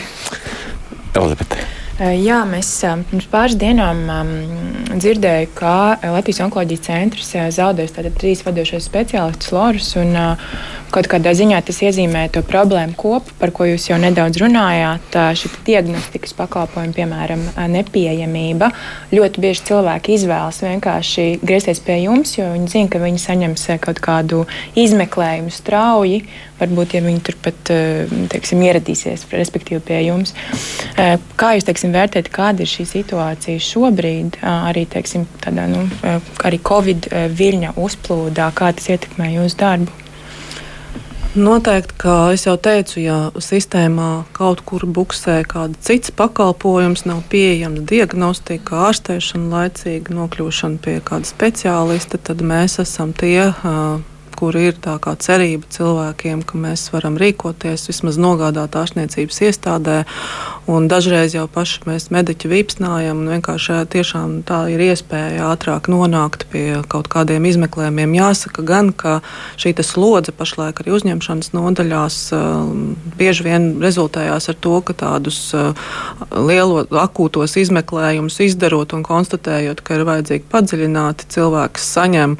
Elizabete. Jā, mēs pirms pāris dienām um, dzirdējām, ka Latvijas onkoloģijas centrs zaudēs trīs vadošos speciālistus, Lorus. Un, Kaut kādā ziņā tas iezīmē to problēmu kopu, par ko jūs jau nedaudz runājāt. Šī diagnostikas pakalpojuma, piemēram, nepieejamība. Ļoti bieži cilvēki izvēlas vienkārši griezties pie jums, jo viņi zina, ka viņi saņems kaut kādu izmeklējumu strauji. Varbūt, ja viņi turpat teiksim, ieradīsies, respektīvi pie jums. Kā jūs teiksim, vērtējat, kāda ir šī situācija šobrīd, arī, teiksim, tādā, nu, arī Covid viļņa uzplūdā, kā tas ietekmē jūsu darbu? Noteikti, kā jau teicu, ja sistēmā kaut kur buksē kāds cits pakalpojums, nav pieejams diagnostika, ārstēšana, laicīga nokļūšana pie kāda speciālista, tad mēs esam tie. Uh, kur ir tā kā cerība cilvēkiem, ka mēs varam rīkoties, vismaz nogādāt ārstniecības iestādē. Un dažreiz jau paši mēs mediķi vīpsnājam, un vienkārši tiešām tā ir iespēja ātrāk nonākt pie kaut kādiem izmeklējumiem. Jāsaka gan, ka šī slodze pašlaik arī uzņemšanas nodaļās bieži vien rezultējās ar to, ka tādus lielo akūtos izmeklējumus izdarot un konstatējot, ka ir vajadzīgi padziļināti, cilvēks saņem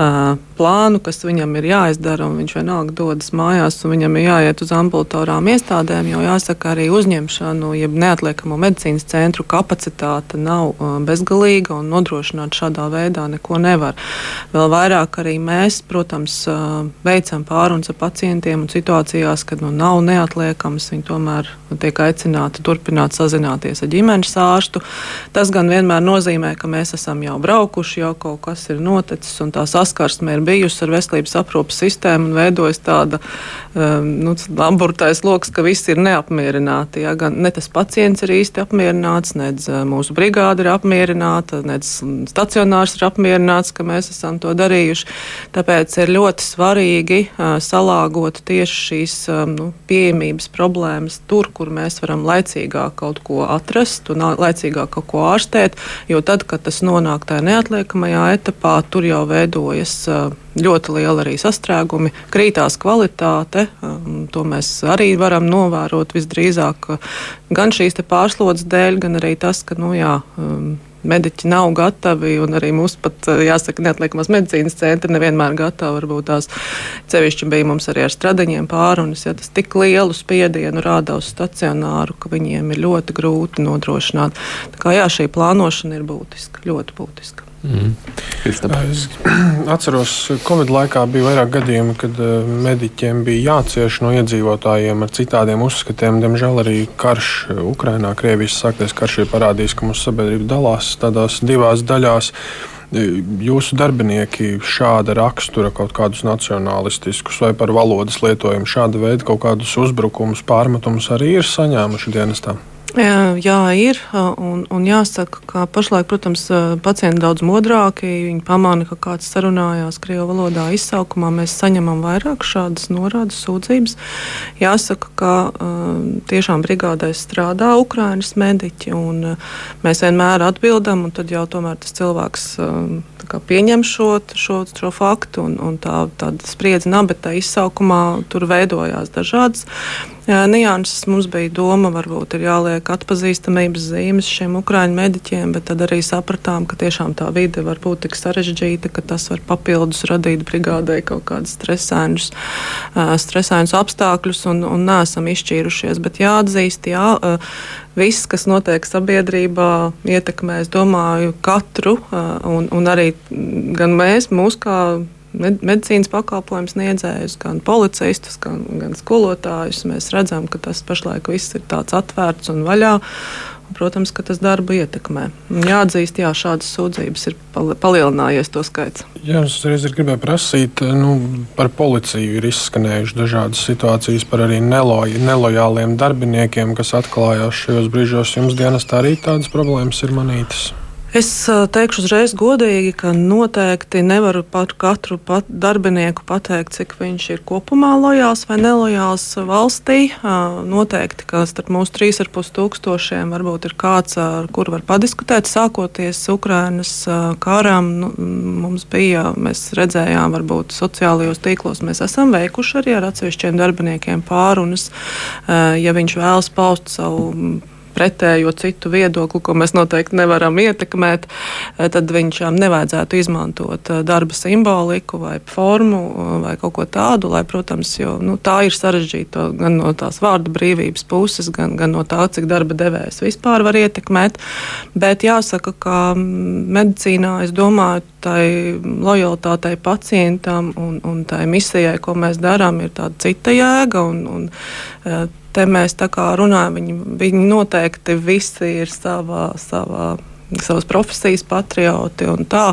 uh, plānu, kas viņam ir jāizdara, un viņš vienalga dodas mājās, un viņam ir jāiet uz ambulatorām iestādēm, jo jāsaka, arī uzņemšanu, jeb neatliekamo medicīnas centru kapacitāte nav uh, bezgalīga, un nodrošināt šādā veidā neko nevar. Vēl vairāk arī mēs, protams, uh, veicam pārunas ar pacientiem un situācijās, kad nu, nav neatliekams, viņi tomēr tiek aicināti turpināt sazināties ar ģimenes ārstu. Tas gan vienmēr nozīmē, ka mēs esam jau braukuši, jau kaut kas ir noticis, un tā saskarsme ir bijusi ar veselības aprūpas sistēmu un veidojas tāda um, nu, laboratorijas lokus, ka visi ir neapmierināti. Ja? Gan ne tas pacients ir īsti apmierināts, nedz uh, mūsu brigāde ir apmierināta, nedz stacionārs ir apmierināts, ka mēs esam to darījuši. Tāpēc ir ļoti svarīgi uh, salāgot tieši šīs um, nu, pieejamības problēmas tur, kur mēs varam laicīgāk kaut ko atrast un laicīgāk kaut ko ārstēt, jo tad, kad tas nonāk tajā neatliekamajā etapā, tur jau veidojas uh, ļoti liela arī sastrēgumi, krītās kvalitāte. To mēs arī varam novērot visdrīzāk gan šīs pārslodzes dēļ, gan arī tas, ka nu, jā, mediķi nav gatavi, un arī mums pat, jāsaka, neatliekamās medicīnas centri nevienmēr gatavi. Varbūt tās cevišķi bija mums arī ar stradiņiem pārunas, ja tas tik lielu spiedienu rāda uz stacionāru, ka viņiem ir ļoti grūti nodrošināt. Tā kā jā, šī plānošana ir būtiska, ļoti būtiska. Mm. Es atceros, ka Covid laikā bija vairāk gadījumi, kad eh, mediķiem bija jācieš no iedzīvotājiem ar citādiem uzskatiem. Diemžēl arī karš Ukrainā, Krievijas sāktais karš ir parādījis, ka mūsu sabiedrība dalās tādās divās daļās. Jūsu darbinieki šāda rakstura kaut kādus nacionālistiskus vai par valodas lietojumu, šāda veida kaut kādus uzbrukumus, pārmetumus arī ir saņēmuši dienestā? Jā, ir. Un, un jāsaka, ka pašlaik, protams, pacienti daudz modrāki. Viņi pamana, ka kāds sarunājās Krievijas valodā izsaukumā. Mēs saņemam vairāk šādas norādes, sūdzības. Jāsaka, ka tiešām brigādēs strādā Ukraiņas mediķi. Mēs vienmēr atbildam, un tad jau tomēr tas cilvēks pieņem šo, šo, šo faktu. Un, un tā, tāda spriedze nabeta izsaukumā tur veidojās dažādas nianses. Mums bija doma, varbūt ir jāliek atpazīstamības zīmes šiem ukrāņu mediķiem, bet tad arī sapratām, ka tiešām tā vide var būt tik sarežģīta, ka tas var papildus radīt brigādē kaut kādus stresainus, stresainus apstākļus un, un neesam izšķīrušies. Bet jāatzīst, jā, viss, kas notiek sabiedrībā, ietekmē, es domāju, katru un, un arī gan mēs, mūs kā medicīnas pakalpojumu sniedzējus, gan policistus, gan, gan skolotājus. Mēs redzam, ka tas pašlaik viss ir tāds atvērts un vaļā. Protams, ka tas darbu ietekmē. Jāatzīst, jā, šādas sūdzības ir palielinājies to skaits. Jā, es reiz gribēju prasīt, nu, par policiju ir izskanējušas dažādas situācijas par arī neloj, nelojāliem darbiniekiem, kas atklājās šajos brīžos. Jums dienestā arī tādas problēmas ir manītas? Es teikšu uzreiz godīgi, ka noteikti nevaru par katru pat darbinieku pateikt, cik viņš ir kopumā lojāls vai nelojāls valstī. Noteikti, ka starp mūsu 3,5 tūkstošiem varbūt ir kāds, ar kuru var padiskutēt. Sākoties Ukrainas karam, nu, mums bija, mēs redzējām, varbūt sociālajos tīklos mēs esam veikuši arī ar atsevišķiem darbiniekiem pārunas, ja viņš vēlas paust savu pretējo citu viedokli, ko mēs noteikti nevaram ietekmēt, eh, tad viņam nevajadzētu izmantot eh, darba simboliku vai formu eh, vai kaut ko tādu, lai, protams, jo nu, tā ir sarežģīta gan no tās vārda brīvības puses, gan, gan no tā, cik darba devējs vispār var ietekmēt. Bet jāsaka, ka mm, medicīnā, es domāju, tai lojalitātei pacientam un, un tai misijai, ko mēs darām, ir tāda cita jēga. Un, un, te mēs tā kā runājam, viņi, viņi noteikti visi ir savā, savā savas profesijas patrioti un tā,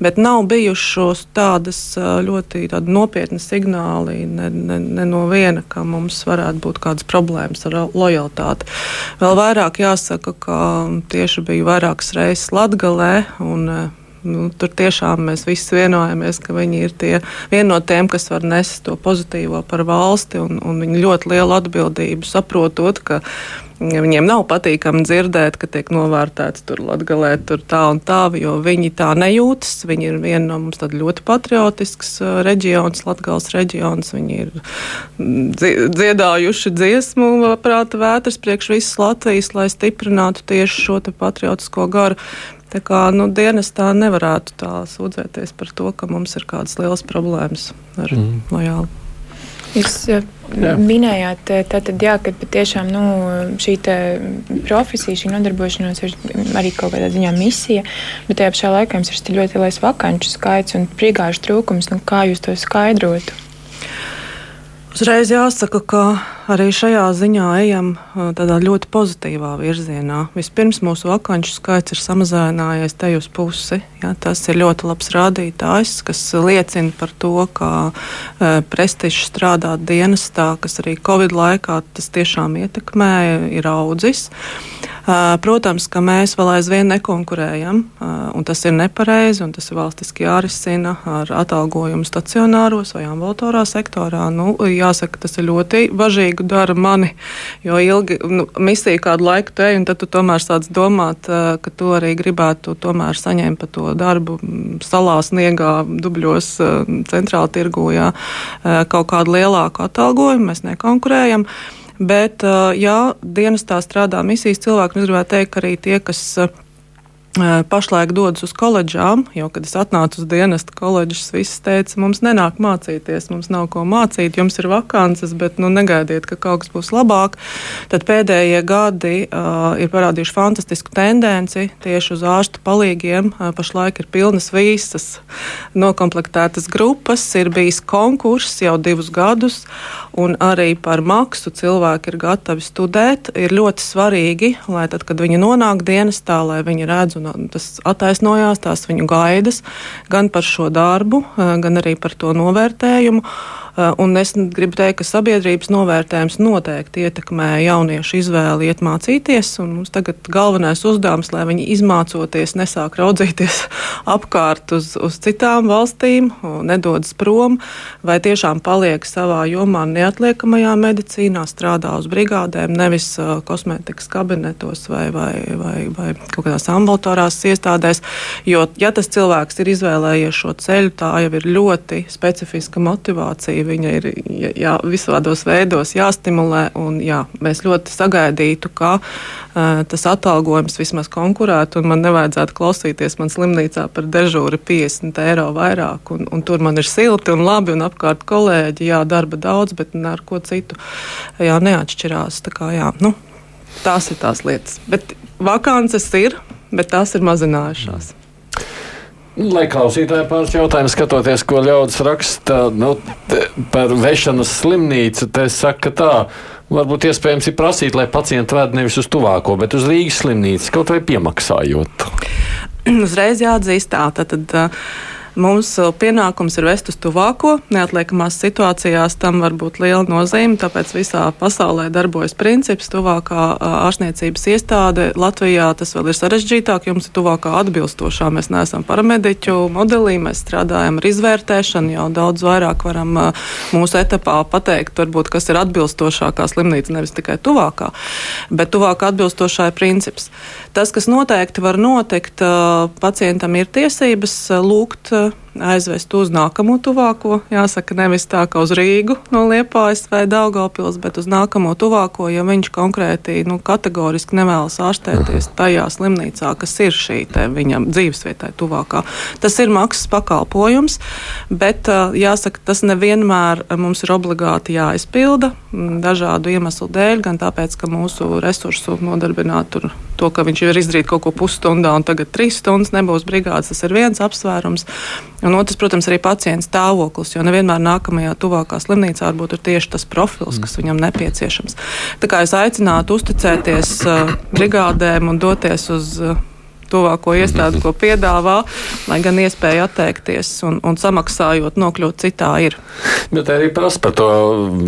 bet nav bijušos tādas ļoti nopietnas signāli ne, ne, ne no viena, ka mums varētu būt kādas problēmas ar lojalitāti. Vēl vairāk jāsaka, ka tieši biju vairākas reizes Latgalē un Nu, tur tiešām mēs visi vienojamies, ka viņi ir tie, viena no tiem, kas var nest to pozitīvo par valsti, un, un viņi ļoti lielu atbildību saprotot, ka Viņiem nav patīkami dzirdēt, ka tiek novērtēts tur latgalē, tur tā un tā, jo viņi tā nejūtas. Viņi ir viena no mums tāda ļoti patriotisks uh, reģions, Latgals reģions. Viņi ir mm, dziedājuši dziesmu prāta vētras priekš visas Latvijas, lai stiprinātu tieši šo patriotisko garu. Tā kā nu, dienestā nevarētu tā sūdzēties par to, ka mums ir kādas lielas problēmas ar mm. lojālu. Jūs jā. minējāt, eh, tātad, jā, ka patiešām nu, šī profesija, šī nodarbošanās ir arī kaut kādā ziņā misija, bet tajā pašā laikā jums ir ļoti liels vakanču skaits un prigāžu trūkums. Nu, kā jūs to skaidrotu? Uzreiz jāsaka, ka arī šajā ziņā ejam tādā ļoti pozitīvā virzienā. Vispirms mūsu vakanču skaits ir samazinājies te uz pusi. Ja, tas ir ļoti labs rādītājs, kas liecina par to, ka e, prestižs strādāt dienestā, kas arī Covid laikā tas tiešām ietekmēja, ir audzis. Protams, ka mēs vēl aizvien nekonkurējam, un tas ir nepareizi, un tas ir valstiski jārisina ar atalgojumu stacionāros vai ambulatorā sektorā. Nu, jāsaka, tas ir ļoti bažīgi dara mani, jo ilgi nu, misija kādu laiku te, un tad tu tomēr sāc domāt, ka tu arī gribētu tomēr saņemt pa to darbu salā, sniegā, dubļos, centrāla tirgū, jā, kaut kādu lielāku atalgojumu. Mēs nekonkurējam. Bet, jā, dienestā strādā misijas cilvēki, es gribētu teikt, ka arī tie, kas pašlaik dodas uz koledžām, jo, kad es atnācu uz dienestu koledžas, viss teica, mums nenāk mācīties, mums nav ko mācīt, jums ir vakances, bet nu, negaidiet, ka kaut kas būs labāk. Tad pēdējie gadi uh, ir parādījuši fantastisku tendenci tieši uz ārstu palīgiem. Uh, pašlaik ir pilnas visas nokomplektētas grupas, ir bijis konkurss jau divus gadus, un arī par maksu cilvēki ir gatavi studēt. Ir ļoti svarīgi, lai tad, kad viņi nonāk dienestā, lai viņi redz un tas attaisnojās, tās viņu gaidas gan par šo darbu, gan arī par to novērtējumu. Eh, un es gribu teikt, ka sabiedrības novērtējums noteikti ietekmē jauniešu izvēli iet mācīties. Mums tagad galvenais uzdevums, lai viņi izmācoties, nesāk raudzīties apkārt uz, uz citām valstīm, nedodas prom, vai tiešām paliek savā jomā neatliekamajā medicīnā, strādā uz brigādēm, nevis kosmētikas kabinetos vai, vai, vai, vai kaut kādās ambulatorās iestādēs. Jo, ja tas cilvēks ir izvēlējies šo ceļu, tā jau ir ļoti specifiska motivācija viņa ir jā, visādos veidos jāstimulē. Un, jā, mēs ļoti sagaidītu, ka uh, tas atalgojums vismaz konkurētu, un man nevajadzētu klausīties man slimnīcā par dežūri 50 eiro vairāk. Un, un tur man ir silti un labi, un apkārt kolēģi, jā, darba daudz, bet ar ko citu jā, neatšķirās. Tā kā, jā, nu, tās ir tās lietas. Bet vakances ir, bet tās ir mazinājušās. Lai klausītāji pāris jautājumus skatoties, ko ļaudis raksta nu, par vešanas slimnīcu, te saka tā, varbūt iespējams ir prasīt, lai pacienti ved nevis uz tuvāko, bet uz Rīgas slimnīcu, kaut vai piemaksājot. Uzreiz jāatzīst tā, tad. tad Mums pienākums ir vest uz tuvāko. Neatliekamās situācijās tam var būt liela nozīme, tāpēc visā pasaulē darbojas princips tuvākā ārstniecības iestāde. Latvijā tas vēl ir sarežģītāk, jums ir tuvākā atbilstošā. Mēs neesam paramediķu modelī, mēs strādājam ar izvērtēšanu, jau daudz vairāk varam mūsu etapā pateikt, varbūt, kas ir atbilstošākā slimnīca, nevis tikai tuvākā, bet tuvākā atbilstošā ir princips. Tas, kas noteikti var notikt, pacientam ir tiesības lūgt Yeah. Aizvest uz nākamo tuvāko. Jāsaka, nevis tā kā uz Rīgu no Liepājas vai Daugavpils, bet uz nākamo tuvāko, ja viņš konkrēti nu, kategoriski nevēlas ārstēties tajā slimnīcā, kas ir šī viņam dzīvesvietai tuvākā. Tas ir maksas pakalpojums, bet jāsaka, tas nevienmēr mums ir obligāti jāizpilda dažādu iemeslu dēļ, gan tāpēc, ka mūsu resursu nodarbināt tur to, ka viņš ir izdarījis kaut ko pusstundā un tagad trīs stundas nebūs brigādes, tas ir viens apsvērums. Un otrs, protams, arī pacienta stāvoklis, jo nevienmēr nākamajā tuvākā slimnīcā varbūt ir tieši tas profils, kas viņam nepieciešams. Tā kā es aicinātu uzticēties uh, brigādēm un doties uz uh, tuvāko iestādi, ko piedāvā, lai gan iespēja atteikties un, un samaksājot nokļūt citā ir. Bet arī prasa par to,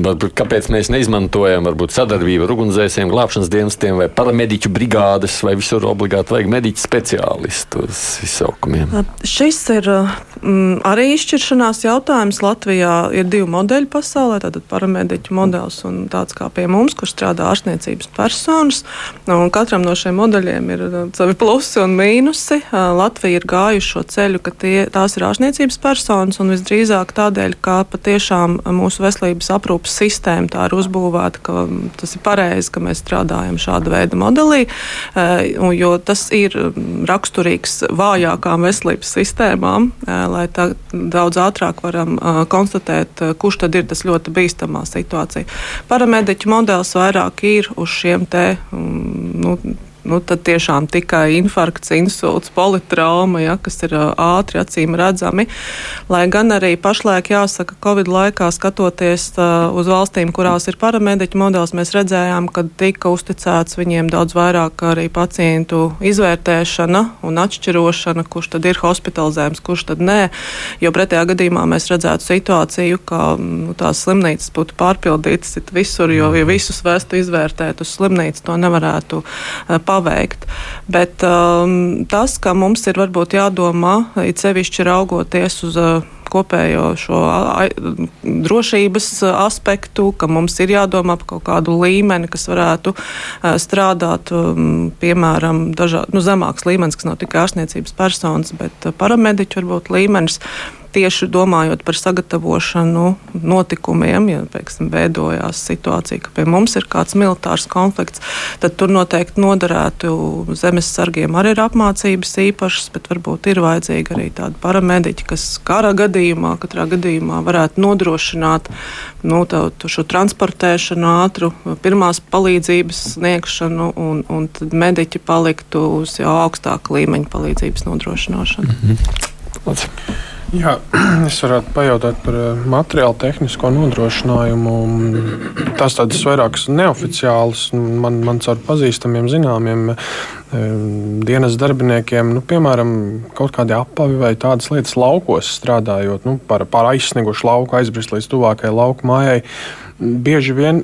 varbūt, kāpēc mēs neizmantojam varbūt, sadarbību ar ugunsdzēsiem, glābšanas dienestiem vai paramediķu brigādes, vai visur obligāti vajag mediķu speciālistu uz izsaukumiem. Šis ir mm, arī izšķiršanās jautājums. Latvijā ir divi modeļi pasaulē. Tātad paramediķu modelis un tāds kā pie mums, kur strādā ārstniecības personas. Un katram no šiem modeļiem ir uh, savi plusi un mīnusi. Uh, Latvija ir gājuši šo ceļu, ka tie, tās ir ārstniecības personas un visdrīzāk tādēļ, ka patiešām mūsu veselības aprūpas sistēma tā ir uzbūvēta, ka tas ir pareizi, ka mēs strādājam šāda veida modelī, uh, jo tas ir raksturīgs vājākām veselības sistēmām, lai tā daudz ātrāk varam konstatēt, kurš tad ir tas ļoti bīstamā situācija. Paramediķu modelis vairāk ir uz šiem te. Nu, nu, tad tiešām tikai infarkts, insults, politrauma, ja, kas ir ātri acīm redzami. Lai gan arī pašlaik jāsaka, Covid laikā skatoties uz valstīm, kurās ir paramediķu modelis, mēs redzējām, ka tika uzticēts viņiem daudz vairāk arī pacientu izvērtēšana un atšķirošana, kurš tad ir hospitalizējums, kurš tad nē. Jo pretējā gadījumā mēs redzētu situāciju, ka nu, tās slimnīcas būtu pārpildītas visur, jo ja visus vēstu izvērtēt uz slimnīcu, to nevarētu uh, paveikt. Bet um, tas, ka mums ir varbūt jādomā, it sevišķi raugoties uz uh, kopējo šo drošības aspektu, ka mums ir jādomā par kaut kādu līmeni, kas varētu uh, strādāt, um, piemēram, dažādi nu, zemāks līmenis, kas nav tikai ārstniecības personas, bet uh, paramediķu varbūt līmenis tieši domājot par sagatavošanu notikumiem, ja pieksim, veidojās situācija, ka pie mums ir kāds militārs konflikts, tad tur noteikti noderētu zemes sargiem arī ir apmācības īpašas, bet varbūt ir vajadzīgi arī tādi paramediķi, kas kara gadījumā, katrā gadījumā varētu nodrošināt nu, tā, šo transportēšanu, ātru pirmās palīdzības sniegšanu, un, un tad mediķi paliktu uz jau augstāka līmeņa palīdzības nodrošināšanu. Mm -hmm. Jā, es varētu pajautāt par eh, materiālu tehnisko nodrošinājumu. Tās tādas vairākas neoficiālas, man, man caur pazīstamiem, zināmiem eh, dienas darbiniekiem, nu, piemēram, kaut kādi apavi vai tādas lietas laukos strādājot, nu, par, par aizsniegušu lauku, aizbrist līdz tuvākajai lauku mājai. Bieži vien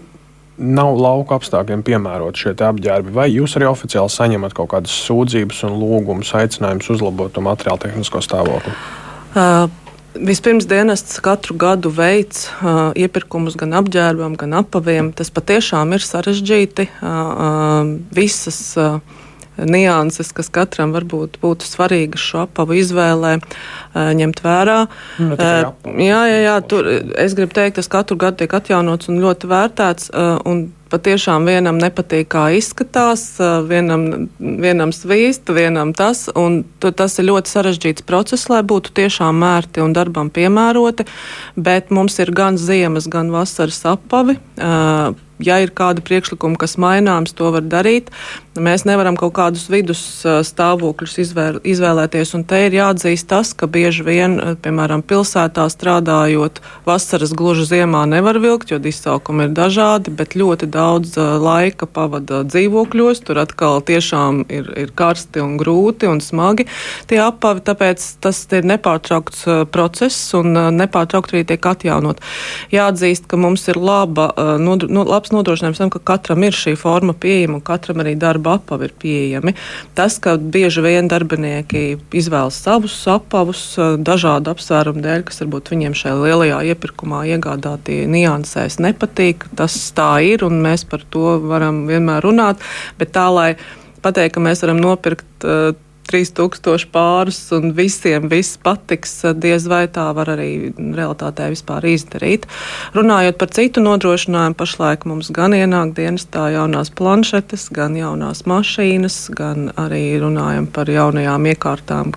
nav lauka apstākļiem piemērot šie apģērbi, vai jūs arī oficiāli saņemat kaut kādas sūdzības un lūgumus, aicinājumus uzlabot materiālu tehnisko stāvokli? Uh, Vispirms dienests katru gadu veids uh, iepirkumus gan apģērbam, gan apaviem. Tas patiešām ir sarežģīti. Uh, uh, visas uh, nianses, kas katram varbūt būtu svarīgas šo apavu izvēlē, ņemt vērā. Nu, jā, jā, jā, tur es gribu teikt, tas katru gadu tiek atjaunots un ļoti vērtēts. Un patiešām vienam nepatīk, kā izskatās, vienam, vienam svīst, vienam tas. Tas ir ļoti sarežģīts process, lai būtu tiešām mērti un darbam piemēroti. Bet mums ir gan ziemas, gan vasaras apavi ja ir kādi priekšlikumi, kas maināms, to var darīt. Mēs nevaram kaut kādus vidus stāvokļus izvēl, izvēlēties, un te ir jāatzīst tas, ka bieži vien, piemēram, pilsētā strādājot, vasaras gluži ziemā nevar vilkt, jo izsaukumi ir dažādi, bet ļoti daudz laika pavada dzīvokļos. Tur atkal tiešām ir, ir karsti un grūti un smagi tie apavi, tāpēc tas ir nepārtraukts process un nepārtraukt arī tiek atjaunot. Jāatzīst, ka mums ir laba, no, no, labs labs nodrošinājums tam, ka katram ir šī forma pieejama un katram arī darba apavi ir pieejami. Tas, ka bieži vien darbinieki izvēlas savus apavus dažādu apsvērumu dēļ, kas varbūt viņiem šajā lielajā iepirkumā iegādātie niansēs nepatīk, tas tā ir un mēs par to varam vienmēr runāt. Bet tā, lai pateikt, ka mēs varam nopirkt uh, 3000 pārus un visiem viss patiks, diez vai tā var arī realitātē vispār izdarīt. Runājot par citu nodrošinājumu, pašlaik mums gan ienāk dienestā jaunās planšetes, gan jaunās mašīnas, gan arī runājam par jaunajām iekārtām,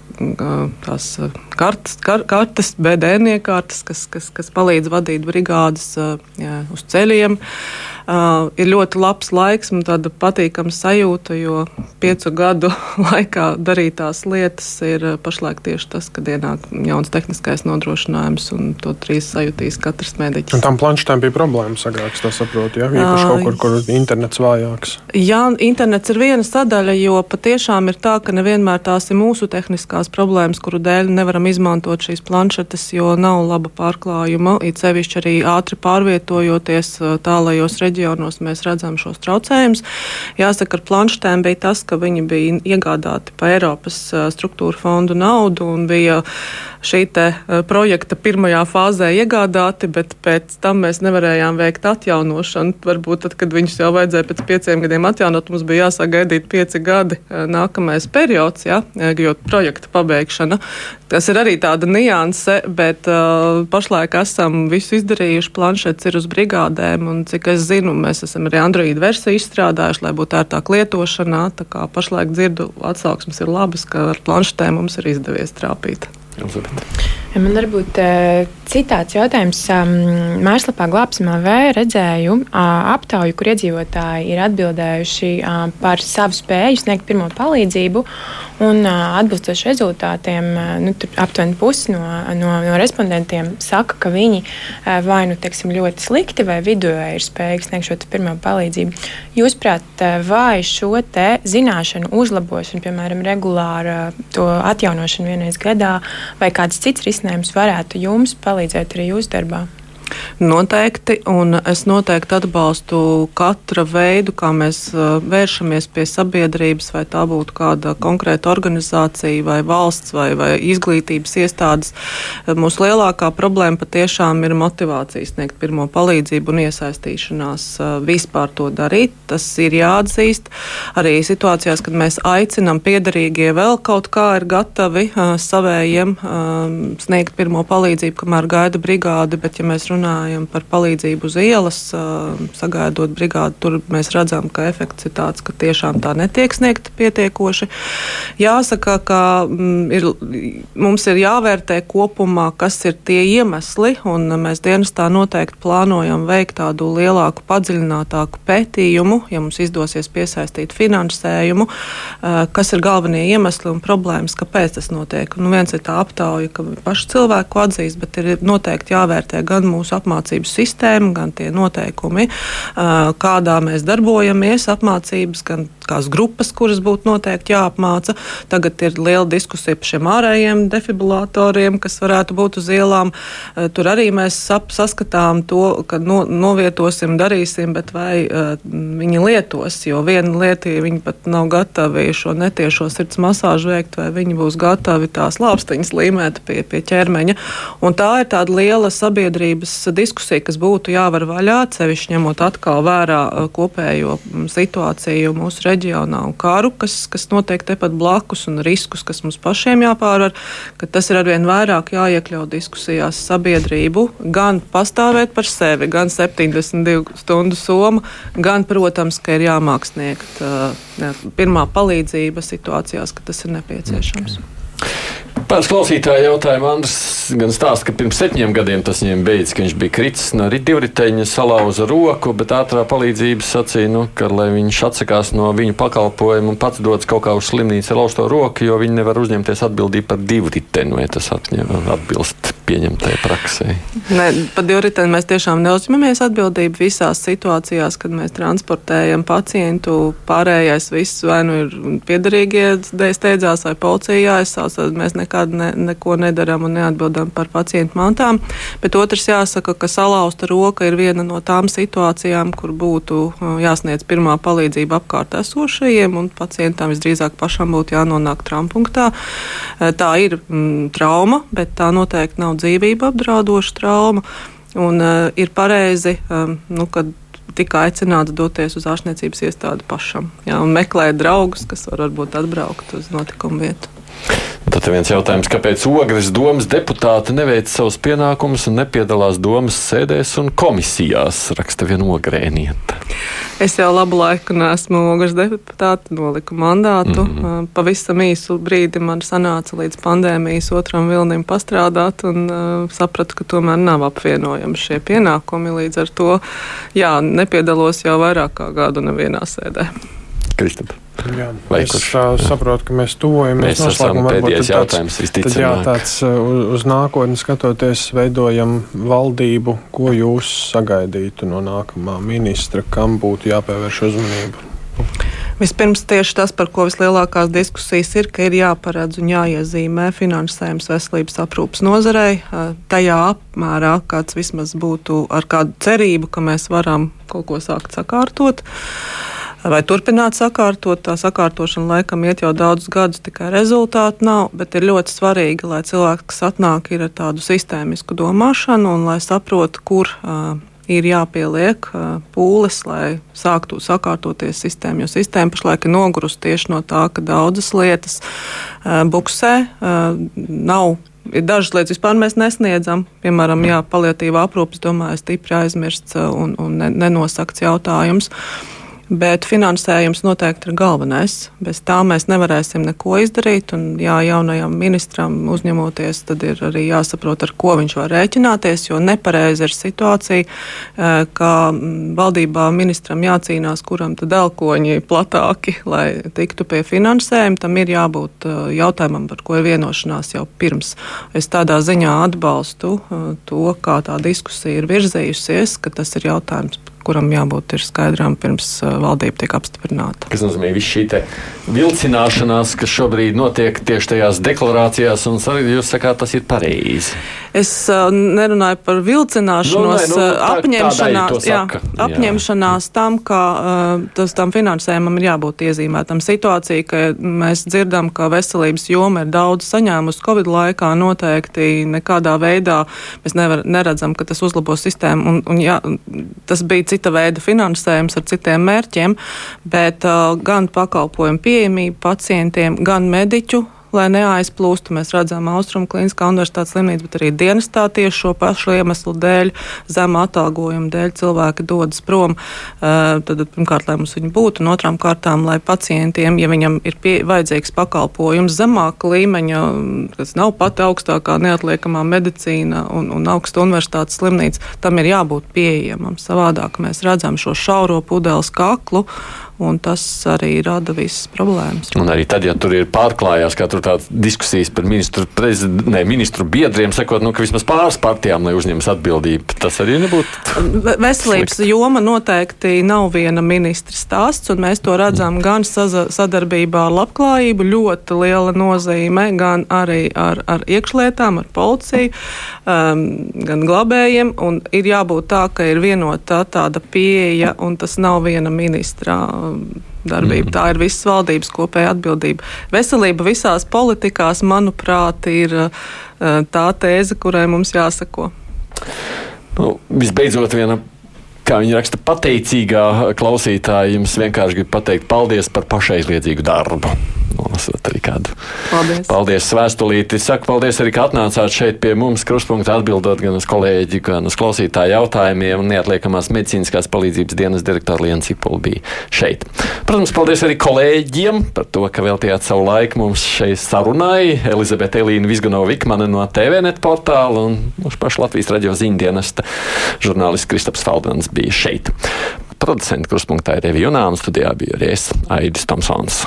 tās kartes, kar, kartes BDN iekārtas, kas, kas, kas palīdz vadīt brigādes jā, uz ceļiem. Uh, Uh, ir ļoti labs laiks un tāda patīkama sajūta, jo piecu gadu laikā darītās lietas ir pašlaik tieši tas, kad ienāk jauns tehniskais nodrošinājums, un to trīs sajūtīs katrs mediķis. Un tam planšetēm bija problēmas agrāk, es saprotu, ja īpaši kaut kur, kur internets vājāks. Jā, internets ir viena sadaļa, jo patiešām ir tā, ka nevienmēr tās ir mūsu tehniskās problēmas, kuru dēļ nevaram izmantot šīs planšetes, jo nav laba pārklājuma, it sevišķi arī ātri pārvietojoties tālajos reģionos reģionos mēs redzam šos traucējumus. Jāsaka, ar planšetēm bija tas, ka viņi bija iegādāti pa Eiropas struktūra fondu naudu un bija šī projekta pirmajā fāzē iegādāti, bet pēc tam mēs nevarējām veikt atjaunošanu. Varbūt tad, kad viņus jau vajadzēja pēc pieciem gadiem atjaunot, mums bija jāsāk gaidīt pieci gadi nākamais periods, ja, jo projekta pabeigšana. Tas ir arī tāda nianse, bet uh, pašlaik esam visu izdarījuši. Planšets ir uz brigādēm, un cik es zinu, mēs esam arī Android versiju izstrādājuši, lai būtu ērtāk lietošanā. Pašlaik dzirdu atsauksmes ir labas, ka ar planšetēm mums ir izdevies trāpīt. Elizabete. Man varbūt citāds jautājums. Mājaslapā glābsim AV redzēju aptauju, kur iedzīvotāji ir atbildējuši par savu spēju sniegt pirmo palīdzību. Un atbilstoši rezultātiem, nu, aptuveni pusi no, no, no respondentiem saka, ka viņi vai nu teiksim, ļoti slikti vai vidēji ir spējīgi sniegt šo pirmo palīdzību. Jūsuprāt, vai šo zināšanu uzlabošanu, piemēram, regulāra to atjaunošanu vienreiz gadā, vai kāds cits risinājums varētu jums palīdzēt arī jūsu darbā? Noteikti, un es noteikti atbalstu katra veidu, kā mēs vēršamies pie sabiedrības, vai tā būtu kāda konkrēta organizācija, vai valsts, vai, vai izglītības iestādes. Mūsu lielākā problēma patiešām ir motivācija sniegt pirmo palīdzību un iesaistīšanās vispār to darīt. Tas ir jāatzīst. Arī situācijās, kad mēs aicinām piedarīgie vēl kaut kā ir gatavi savējiem sniegt pirmo palīdzību, kamēr gaida brigādi, bet ja mēs runājam runājam par palīdzību uz ielas, sagaidot brigādi, tur mēs redzam, ka efekts ir tāds, ka tiešām tā netiek sniegta pietiekoši. Jāsaka, ka mm, ir, mums ir jāvērtē kopumā, kas ir tie iemesli, un mēs dienestā noteikti plānojam veikt tādu lielāku, padziļinātāku pētījumu, ja mums izdosies piesaistīt finansējumu, kas ir galvenie iemesli un problēmas, kāpēc tas notiek. Nu, viens ir tā aptauja, ka paši cilvēku atzīst, bet ir noteikti jāvērtē gan mūsu mūsu apmācību sistēma, gan tie noteikumi, kādā mēs darbojamies, apmācības, gan kās grupas, kuras būtu noteikti jāapmāca. Tagad ir liela diskusija par šiem ārējiem defibrilatoriem, kas varētu būt uz ielām. Tur arī mēs saskatām to, ka no, novietosim, darīsim, bet vai uh, viņi lietos, jo viena lieta, ja viņi pat nav gatavi šo netiešo sirds masāžu veikt, vai viņi būs gatavi tās lāpstiņas līmēt pie, pie ķermeņa. Un tā ir tāda liela sabiedrības diskusija, kas būtu jāvar vaļā, sevišķi ņemot atkal vērā kopējo situāciju mūsu reģionā un karu, kas, kas notiek tepat blakus un riskus, kas mums pašiem jāpārvar, ka tas ir arvien vairāk jāiekļaut diskusijās sabiedrību, gan pastāvēt par sevi, gan 72 stundu soma, gan, protams, ka ir jāmāk sniegt uh, pirmā palīdzība situācijās, kad tas ir nepieciešams. Okay. Pēc klausītāja jautājuma Andris gan stāsta, ka pirms septiņiem gadiem tas viņam beidzas, ka viņš bija kritis no divriteņa, salauza roku, bet ātrā palīdzība sacīja, nu, ka, lai viņš atsakās no viņu pakalpojumu un pats dodas kaut kā uz slimnīcu ar lausto roku, jo viņi nevar uzņemties atbildību par divriteni, vai tas atbilst pieņemtajai praksē. Nē, par divriteni mēs tiešām neuzņemamies atbildību visās situācijās, kad mēs transportējam pacientu. Pārējais viss vai nu ir piederīgie steidzās vai policija jāizsauc, tad mēs nekad ne, neko nedaram un neatbildam par pacientu mantām. Bet otrs jāsaka, ka salauzta roka ir viena no tām situācijām, kur būtu jāsniedz pirmā palīdzība apkārt esošajiem, un pacientam visdrīzāk pašam būtu jānonāk trampunktā. Tā ir mm, trauma, bet tā noteikti nav dzīvību apdraudoša trauma. Un, uh, ir pareizi, um, nu, kad tika aicināts doties uz ārstniecības iestādi pašam jā, un meklēt draugus, kas var varbūt atbraukt uz notikumu vietu. Tad viens jautājums, kāpēc Ogres domas deputāti neveic savus pienākumus un nepiedalās domas sēdēs un komisijās, raksta viena ogrēnieta. Es jau labu laiku nesmu Ogres deputāte, noliku mandātu. Mm -hmm. Pavisam īsu brīdi man sanāca līdz pandēmijas otram vilnim pastrādāt un uh, sapratu, ka tomēr nav apvienojami šie pienākumi. Līdz ar to, jā, nepiedalos jau vairāk kā gadu nevienā sēdē. Kristap. Jā, es kurš, uh, saprotu, ka mēs tuvojamies noslēgumam. Pēdējais jautājums tad, jā, tāds uz, uz nākotni skatoties, veidojam valdību. Ko jūs sagaidītu no nākamā ministra, kam būtu jāpievērš uzmanība? Vispirms tieši tas, par ko vislielākās diskusijas ir, ka ir jāparedz un jāiezīmē finansējums veselības aprūpas nozarei tajā apmērā, kāds vismaz būtu ar kādu cerību, ka mēs varam kaut ko sākt sakārtot. Uh, vai turpināt sakārtot. Tā sakārtošana laikam iet jau daudzus gadus, tikai rezultātu nav. Bet ir ļoti svarīgi, lai cilvēks, kas atnāk, ir ar tādu sistēmisku domāšanu un lai saprotu, kur. Uh, ir jāpieliek pūles, lai sāktu sakārtoties sistēma. Jo sistēma pašlaik ir nogurusi tieši no tā, ka daudzas lietas buksē nav Ir dažas lietas vispār mēs nesniedzam. Piemēram, jā, paliatīvā aprūpes, domāju, stipri aizmirsts un, un nenosakts jautājums. Uh, Bet finansējums noteikti ir galvenais. Bez tā mēs nevarēsim neko izdarīt. Un, jā, jaunajam ministram uzņemoties, tad ir arī jāsaprot, ar ko viņš var rēķināties. Jo nepareizi ir situācija, eh, ka valdībā ministram jācīnās, kuram tad elkoņi platāki, lai tiktu pie finansējuma. Tam ir jābūt eh, jautājumam, par ko ir vienošanās jau pirms. Es tādā ziņā atbalstu eh, to, kā tā diskusija ir virzījusies, ka tas ir jautājums, kuram jābūt skaidram pirms uh, valdība tiek apstiprināta. Tas nozīmē, ka šī vilcināšanās, kas šobrīd notiek tieši tajās deklarācijās, un jūs sakāt, tas ir pareizi. Es uh, nerunāju par vilcināšanos, nu, nē, nu, uh, tā, apņemšanās, jā, apņemšanās jā. tam, ka tas tam finansējumam ir jābūt iezīmētam. Situācija, ka mēs dzirdam, ka veselības joma ir daudz saņēmusi Covid laikā, noteikti nekādā veidā mēs nevar, neredzam, ka tas uzlabos sistēmu. Un, un, jā, tas bija cita veida finansējums ar citiem mērķiem, bet uh, gan pakalpojumu pieejamību pacientiem, gan mediķu lai neaizplūstu. Mēs redzam, Austrum Kliniskā universitātes slimnīca, bet arī dienestā tieši šo pašu iemeslu dēļ, zema atalgojuma dēļ cilvēki dodas prom. Uh, tad, pirmkārt, lai mums viņi būtu, un otrām kārtām, lai pacientiem, ja viņam ir pie, vajadzīgs pakalpojums zemāka līmeņa, kas nav pati augstākā neatliekamā medicīna un, un augsta universitātes slimnīca, tam ir jābūt pieejamam. Savādāk mēs redzam šo šauro pudeles kaklu un tas arī rada visas problēmas. Un arī tad, ja tur ir pārklājās, kā tur tādas diskusijas par ministru, ne, ministru biedriem, sakot, nu, ka vismaz pāris partijām, lai uzņemas atbildību, tas arī nebūtu. Veselības slikt. joma noteikti nav viena ministra stāsts, un mēs to redzam gan sadarbībā ar labklājību, ļoti liela nozīme, gan arī ar, ar iekšlietām, ar policiju, um, gan glabējiem, un ir jābūt tā, ka ir vienota tāda pieeja, un tas nav viena ministra darbība. Mm. Tā ir visas valdības kopēja atbildība. Veselība visās politikās, manuprāt, ir eh, tā tēze, kurai mums jāsako. Nu, visbeidzot, viena kā viņi raksta, pateicīgā klausītāja jums vienkārši grib pateikt paldies par pašaizliedzīgu darbu nolasot arī kādu. Paldies! Paldies, vēstulīti! Saku paldies arī, ka atnācāt šeit pie mums kruspunktā atbildot gan uz kolēģi, gan uz klausītāju jautājumiem. Neatliekamās medicīniskās palīdzības dienas direktora Liena Cipola bija šeit. Protams, paldies arī kolēģiem par to, ka veltījāt savu laiku mums šeit sarunai. Elizabete Elīna Vizganova Vikmane no TVNet portāla un mūsu pašu Latvijas radio ziņdienesta žurnālists Kristaps Faldmans bija šeit. Producents kruspunktā ir Evi Junāns, studijā bija arī es, Aidis Tomsons.